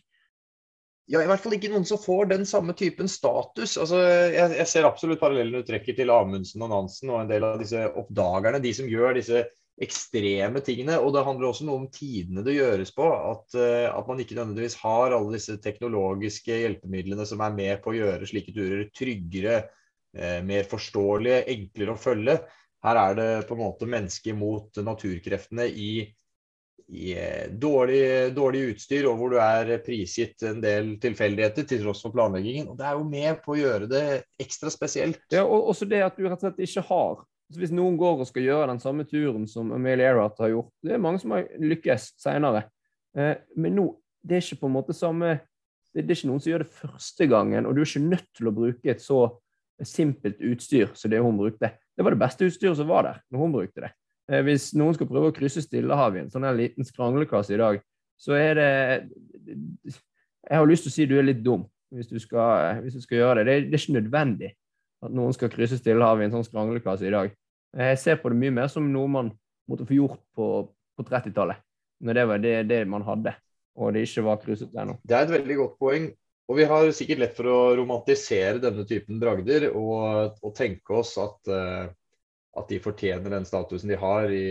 S2: Ja, i hvert fall ikke noen som får den samme typen status. Altså, jeg, jeg ser absolutt parallellen du trekker til Amundsen og Nansen og en del av disse oppdagerne. De som gjør disse ekstreme tingene. Og det handler også noe om tidene det gjøres på. At, uh, at, man ikke nødvendigvis har alle disse teknologiske hjelpemidlene som er med på å gjøre slike turer tryggere, eh, mer forståelige, enklere å følge. Her er det på en måte mennesket mot naturkreftene i, i eh, dårlig, dårlig, utstyr, og hvor du er prisgitt en del tilfeldigheter til tross for planleggingen. Og Det er jo med på å gjøre det ekstra spesielt.
S1: Ja, og også det at du rett og slett ikke har altså Hvis noen går og skal gjøre den samme turen som Amelie Earhart har gjort Det er mange som har lykkes senere. Eh, men nå, det er ikke på en måte samme det er ikke noen som gjør det første gangen, og du er ikke nødt til å bruke et så simpelt utstyr som det hun brukte. Det var det beste utstyret som var der når hun brukte det. Eh, hvis noen skal prøve å krysse Stillehavet i en sånn liten skranglekasse i dag, så er det Jeg har lyst til å si du er litt dum hvis du skal, hvis du skal gjøre det. det. Det er ikke nødvendig at noen skal krysse Stillehavet i en sånn skranglekasse i dag. Jeg ser på det mye mer som noe man måtte få gjort på, på 30-tallet, når det var det, det man hadde og det ikke var krysset ennå.
S2: Det er et veldig godt poeng. Og vi har sikkert lett for å romantisere denne typen dragder og, og tenke oss at, uh, at, de fortjener den statusen de har i,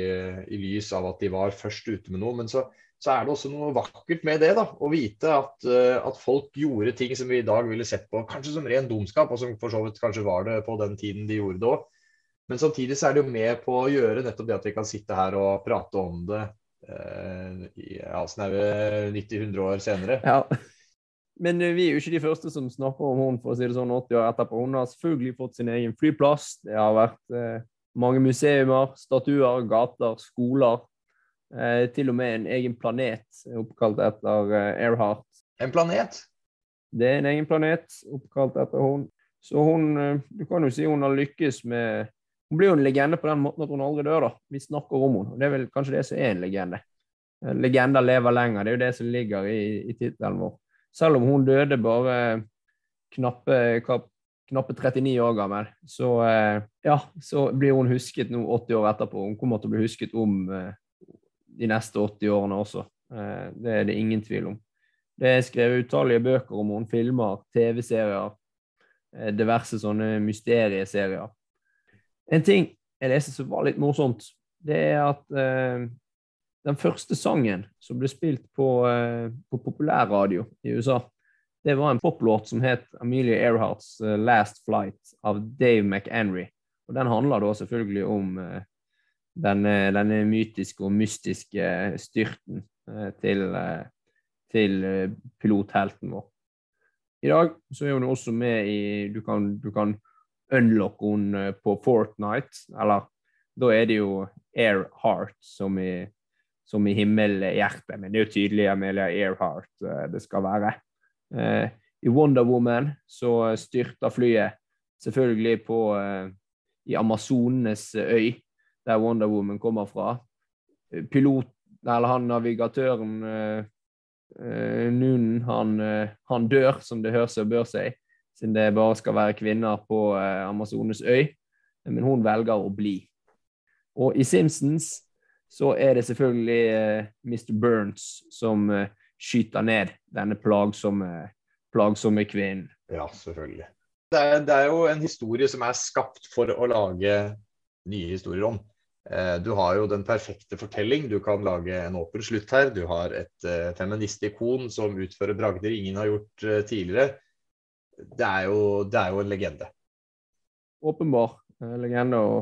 S2: i, lys av at de var først ute med noe. Men så, så er det også noe vakkert med det. da, Å vite at, uh, at, folk gjorde ting som vi i dag ville sett på kanskje som ren dumskap, og som for så vidt kanskje var det på den tiden de gjorde det òg. Men samtidig så er det jo med på å gjøre nettopp det at vi kan sitte her og prate om det eh, ja, snaue 90-100 år senere.
S1: Ja. Men eh, vi er jo ikke de første som snakker om hun for å si det sånn 80 år etterpå. Hun har selvfølgelig fått sin egen flyplass. Det har vært eh, mange museumer, statuer, gater, skoler. Eh, til og med en egen planet oppkalt etter eh, Earhart.
S2: En planet?
S1: Det er en egen planet oppkalt etter hun. Så hun eh, Du kan jo si hun har lykkes med Hun blir jo en legende på den måten at hun aldri dør, da. Vi snakker om henne. Det er vel kanskje det som er en legende. Eh, Legender lever lenger, det er jo det som ligger i, i tittelen vår. Selv om hun døde bare knappe, knappe 39 år gammel, så, eh, ja, så blir hun husket nå 80 år etterpå. Hun kommer til å bli husket om eh, de neste 80 årene også. Det er det ingen tvil om. Det er skrevet utallige bøker om henne, filmer, TV-serier, diverse sånne mysterieserier. En ting jeg leste som var litt morsomt, det er at eh, den første sangen som ble spilt på, eh, på populærradio i USA, det var en poplåt som het Amelia Earharts eh, 'Last Flight' av Dave McHenry. Og den handler da selvfølgelig om eh, denne, denne mytiske og mystiske styrten eh, til, eh, til eh, pilothelten vår. I dag så er hun også med i Du kan, du kan unlocke henne på Fortnite, eller da er det jo Airheart som i, som i himmelhjertet. men det er jo tydelig Amelia Earhart eh, det skal være. Eh, I Wonder Woman så styrter flyet selvfølgelig på eh, i Amazonenes øy, der Wonder Woman kommer fra. Eh, Pilot, eller han navigatøren eh, eh, Noonan, han, eh, han dør, som det høres og bør seg, siden det bare skal være kvinner på eh, Amazones øy. Men hun velger å bli. Og i Simpsons så er det selvfølgelig eh, Mr. Burns som eh, skyter ned denne plagsomme, plagsomme kvinnen.
S2: Ja, selvfølgelig. Det er, det er jo en historie som er skapt for å lage nye historier om. Eh, Du har jo den perfekte fortelling. Du kan lage en åpen slutt her. Du har et feministikon som utfører bragder ingen har gjort tidligere. Det er jo, det er jo en legende.
S1: Åpenbar eh, legende og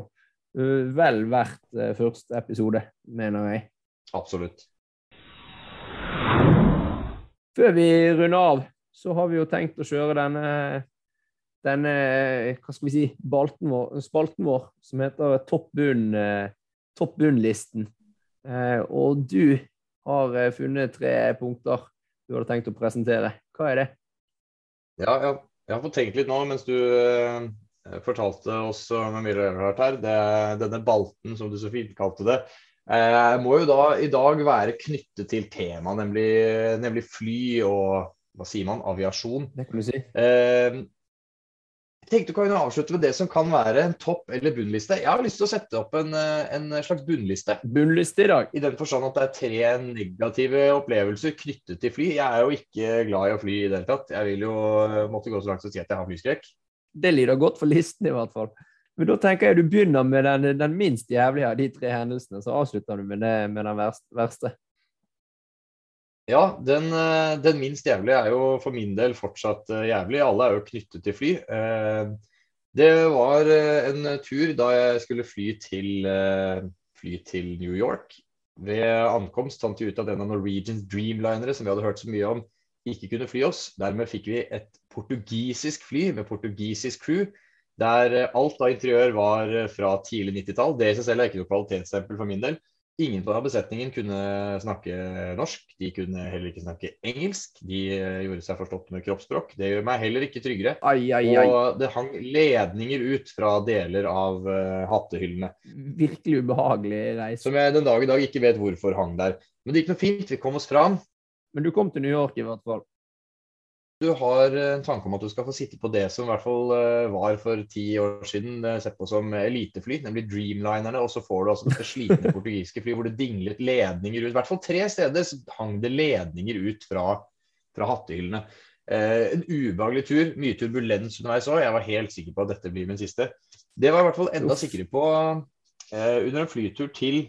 S1: eh, vel verdt eh, første episode, mener jeg.
S2: Absolutt.
S1: Før vi runder av, så har vi jo tenkt å kjøre denne, denne hva skal vi si, balten vår, spalten vår, som heter Topp bunn, Topp bunn-listen. Og du har funnet tre punkter du hadde tenkt å presentere. Hva er det?
S2: Ja, ja. Jeg har fått tenkt litt nå mens du eh, fortalte oss med mye Earhart her. Det, denne balten, som du så fint kalte det, eh, må jo da i dag være knyttet til temaet, nemlig, nemlig fly og hva sier man, aviasjon.
S1: Det kan du si.
S2: Eh, tenkte du kan avslutte med det som kan være en topp- eller bunnliste. Jeg har lyst til å sette opp en, eh, en slags bunnliste.
S1: Bunnliste i dag.
S2: I den forstand at det er tre negative opplevelser knyttet til fly. Jeg er jo ikke glad i å fly i det hele tatt. Jeg vil jo eh, måtte gå så langt som å si at jeg har flyskrekk.
S1: Det lyder godt for listen, i hvert fall. Men da tenker jeg du begynner med den, den minst jævlige av de tre hendelsene, så avslutter du med, det, med den verste.
S2: Ja, den, eh, den minst jævlige er jo for min del fortsatt eh, jævlig. Alle er jo knyttet til fly. Eh, Det var en tur da jeg skulle fly til, fly til New York. Ved ankomst fant vi ut at en av Norwegians Dreamlinere som vi hadde hørt så mye om, ikke kunne fly oss. Dermed fikk vi et portugisisk fly med portugisisk crew, der alt av interiør var fra tidlig 90-tall. Det i seg selv er ikke noe kvalitetsstempel for min del. Ingen på besetningen kunne snakke norsk. De kunne heller ikke snakke engelsk. De eh, gjorde seg forstått med kroppsspråk. Det gjør meg heller ikke tryggere.
S1: Ai, ai, ai.
S2: Og det hang ledninger ut fra deler av uh, hattehyllene.
S1: Virkelig ubehagelig reise.
S2: Som jeg den dag i dag ikke vet hvorfor hang der. Men det gikk noe fint. Vi kom oss fram.
S1: Men du kom til New York i hvert fall.
S2: Du har eh, en tanke om at du skal få sitte på det som i hvert fall eh, var for ti år siden eh, sett på som elitefly, nemlig Dreamlinerne. Og så får du altså dette slitne portugisiske fly hvor det dinglet ledninger ut. I hvert fall tre steder hang det ledninger ut fra, fra hattehyllene. Eh, en ubehagelig tur. Mye turbulens underveis òg. Jeg var helt sikker på at dette blir min siste. Det var jeg i hvert fall enda sikrere på eh, under en flytur til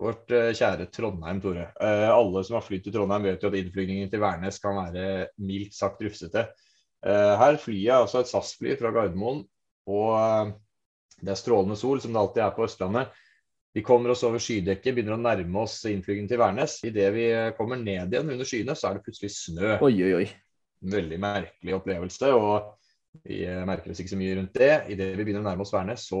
S2: vårt eh, kjære Trondheim, Tore. Eh, alle som har flydd til Trondheim, vet jo at innflygningen til Værnes kan være mildt sagt rufsete. Eh, her flyr jeg altså et SAS-fly fra Gardermoen, og det er strålende sol, som det alltid er på Østlandet. Vi kommer oss over skydekket, begynner å nærme oss innflygningen til Værnes. Idet vi kommer ned igjen under skyene, så er det plutselig snø.
S1: Oi, oi, oi.
S2: En veldig merkelig opplevelse. og vi merker oss ikke så mye rundt det. Idet vi begynner å nærme oss Værnes, så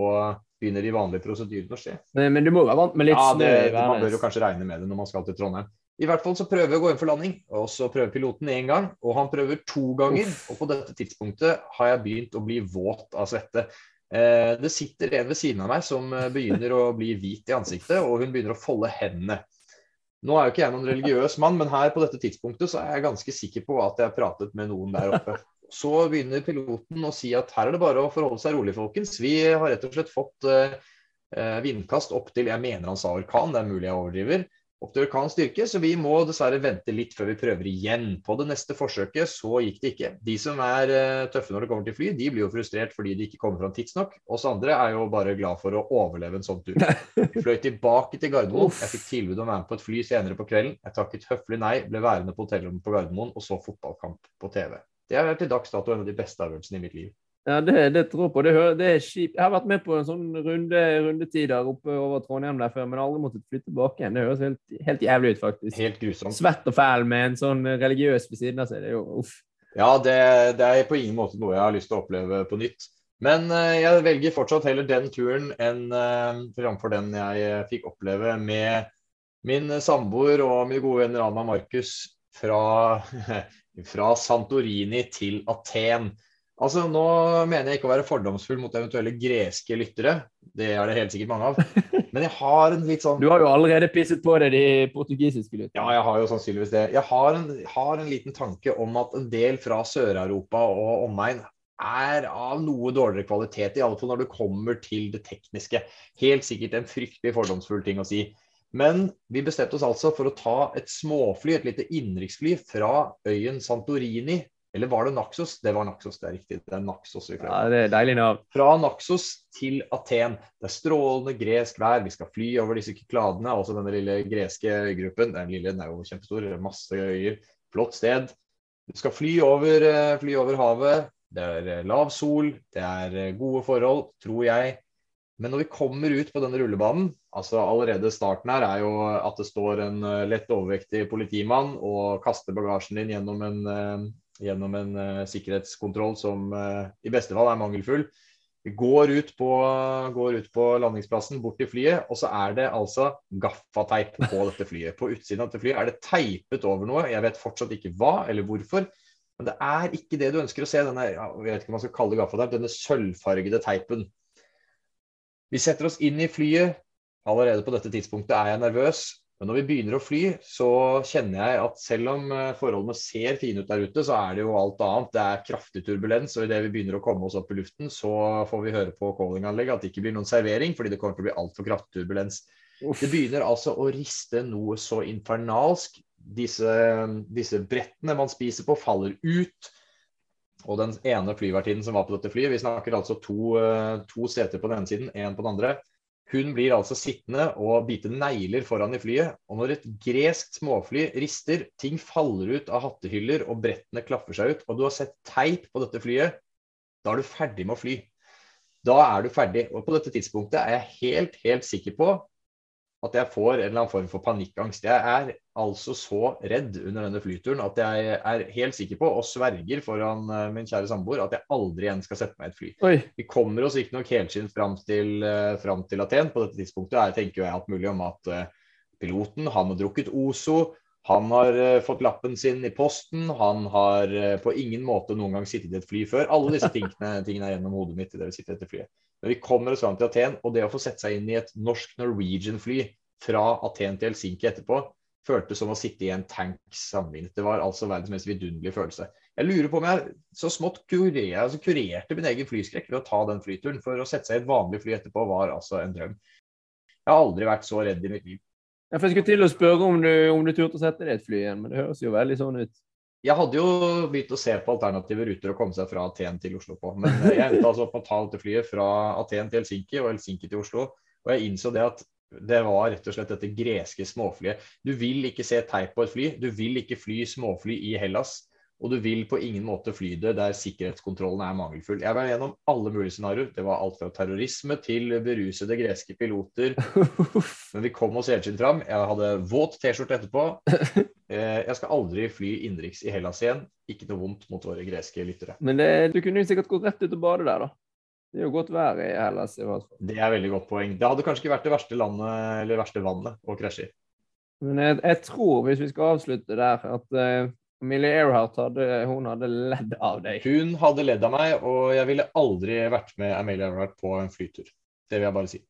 S2: begynner de vanlige prosedyrene å skje.
S1: Men, men du må være vant med litt
S2: Ja,
S1: snø
S2: det,
S1: i
S2: Man bør jo kanskje regne med det når man skal til Trondheim. I hvert fall så prøver vi å gå inn for landing, og så prøver piloten én gang. Og han prøver to ganger, og på dette tidspunktet har jeg begynt å bli våt av svette. Eh, det sitter en ved siden av meg som eh, begynner å bli hvit i ansiktet, og hun begynner å folde hendene. Nå er jo ikke jeg noen religiøs mann, men her på dette tidspunktet så er jeg ganske sikker på at jeg har pratet med noen der oppe. Så begynner piloten å si at her er det bare å forholde seg rolig, folkens. Vi har rett og slett fått eh, eh, vindkast opp til Jeg mener han sa orkan, det er mulig jeg overdriver. Opp til orkans styrke, så vi må dessverre vente litt før vi prøver igjen. På det neste forsøket så gikk det ikke. De som er eh, tøffe når det kommer til fly, de blir jo frustrert fordi de ikke kommer fram tidsnok. Oss andre er jo bare glad for å overleve en sånn tur. Vi fløy tilbake til Gardermoen. Jeg fikk tilbud om å være med på et fly senere på kvelden. Jeg takket høflig nei, ble værende på hotellrommet på Gardermoen og så fotballkamp på TV. Det er til dags dato en av de beste øvelsene i mitt liv.
S1: Ja, det, det tror jeg på. Det, det er kjipt. Jeg har vært med på en sånn runde, rundetider oppe over Trondheim der før, men aldri måttet flytte tilbake igjen. Det høres helt, helt jævlig ut, faktisk.
S2: Helt grusomt.
S1: Svett og fæl med en sånn religiøs ved siden av seg. Det er jo uff.
S2: Ja, det, det er på ingen måte noe jeg har lyst til å oppleve på nytt. Men eh, jeg velger fortsatt heller den turen enn uh, framfor den jeg eh, fikk oppleve med min samboer og mine gode venner Anna Markus fra, [LAUGHS] fra Santorini til Aten. Altså, Nå mener jeg ikke å være fordomsfull mot eventuelle greske lyttere, det er det helt sikkert mange av. [LAUGHS] Men jeg har en litt sånn
S1: Du har jo allerede pisset på deg de portugisiske lytterne.
S2: ja, jeg har jo sannsynligvis det. Jeg har en, har en liten tanke om at en del fra Sør-Europa og omegn er av noe dårligere kvalitet, i alle fall når det kommer til det tekniske. Helt sikkert en fryktelig fordomsfull ting å si. Men vi bestemte oss altså for å ta et småfly, et lite innenriksfly, fra øyen Santorini. Eller var det Naxos? Det var Naxos, det er riktig. Det er Naxos vi.
S1: Ja, det er deilig navn.
S2: Fra Naxos til Aten. Det er strålende gresk vær. Vi skal fly over disse Kykladene, også denne lille greske øygruppen. Den lille den er jo kjempestor, masse øyer. Flott sted. Du skal fly over, eh, fly over havet. Det er eh, lav sol, det er eh, gode forhold, tror jeg. Men når vi kommer ut på denne rullebanen, altså allerede starten her er jo at det står en eh, lett overvektig politimann og kaster bagasjen din gjennom en, eh, gjennom en eh, sikkerhetskontroll som i beste fall er mangelfull. Vi går ut, på, går ut på landingsplassen, bort til flyet, og så er det altså gaffateip på dette flyet. På utsiden av dette flyet er det teipet over noe. Jeg vet fortsatt ikke hva eller hvorfor. Men det er ikke det du ønsker å se. Denne, jeg vet ikke om man skal kalle det gaffateip, denne sølvfargede teipen. Vi setter oss inn i flyet. Allerede på dette tidspunktet er jeg nervøs. Men når vi begynner å fly, så kjenner jeg at selv om eh, forholdene ser fine ut der ute, så er det jo alt annet. Det er kraftig turbulens, og idet vi begynner å komme oss opp i luften, så får vi høre på callinganlegget at det ikke blir noen servering, fordi det kommer til å bli altfor kraftig turbulens.
S1: Uff.
S2: Det begynner altså å riste noe så infernalsk. Disse, disse brettene man spiser på, faller ut. Og den ene flyvertinnen som var på dette flyet, vi snakker altså to, eh, to seter på den ene siden, én på den andre. Hun blir altså sittende og bite negler foran i flyet. Og når et greskt småfly rister, ting faller ut av hattehyller og brettene klaffer seg ut, og du har sett teip på dette flyet, da er du ferdig med å fly. Da er du ferdig. Og på dette tidspunktet er jeg helt, helt sikker på at jeg får en eller annen form for panikkangst. Jeg er altså så redd under denne flyturen at jeg er helt sikker på, og sverger foran eh, min kjære samboer, at jeg aldri igjen skal sette meg i et fly.
S1: Oi.
S2: Vi kommer oss ikke nok helskinnet fram til, eh, fram til Aten. På dette tidspunktet jeg tenker jeg alt mulig om at eh, piloten han har drukket Ozo, han har fått lappen sin i posten, han har på ingen måte noen gang sittet i et fly før. Alle disse tingene, tingene er gjennom hodet mitt idet vi sitter i dette flyet. Men vi kommer oss fram til Aten, og det å få sette seg inn i et norsk Norwegian-fly fra Aten til Helsinki etterpå, føltes som å sitte i en tank sammenlignet. Det var altså verdens mest vidunderlige følelse. Jeg lurer på om jeg så smått kurer, altså kurerte min egen flyskrekk ved å ta den flyturen. For å sette seg i et vanlig fly etterpå var altså en drøm. Jeg har aldri vært så redd i mitt liv.
S1: Jeg får skulle til å spørre om du, om du turte å sette deg i et fly igjen, men det høres jo veldig sånn ut.
S2: Jeg hadde jo begynt å se på alternative ruter å komme seg fra Aten til Oslo på. Men jeg endte altså opp med å ta dette flyet fra Aten til Helsinki og Helsinki til Oslo. Og jeg innså det at det var rett og slett dette greske småflyet. Du vil ikke se teip på et fly. Du vil ikke fly småfly i Hellas. Og du vil på ingen måte fly det der sikkerhetskontrollen er mangelfull. Jeg var gjennom alle mulige scenarioer. Det var alt fra terrorisme til berusede greske piloter. [LAUGHS] Men vi kom oss helskinnet fram. Jeg hadde våt T-skjorte etterpå. [LAUGHS] Eh, Jeg skal aldri fly innenriks i Hellas igjen. Ikke noe vondt mot våre greske lyttere.
S1: Men det, du kunne jo sikkert gått rett ut og bade der, da. Det er jo godt vær i Hellas i hvert fall.
S2: Det er veldig godt poeng. Det hadde kanskje ikke vært det verste landet eller verste vannet å krasje i.
S1: Men jeg, jeg tror, hvis vi skal avslutte der, at Emilie Earhart hadde, hun hadde ledd av deg.
S2: Hun hadde ledd av meg, og jeg ville aldri vært med Amelia Earhart på en flytur. Det vil jeg bare si.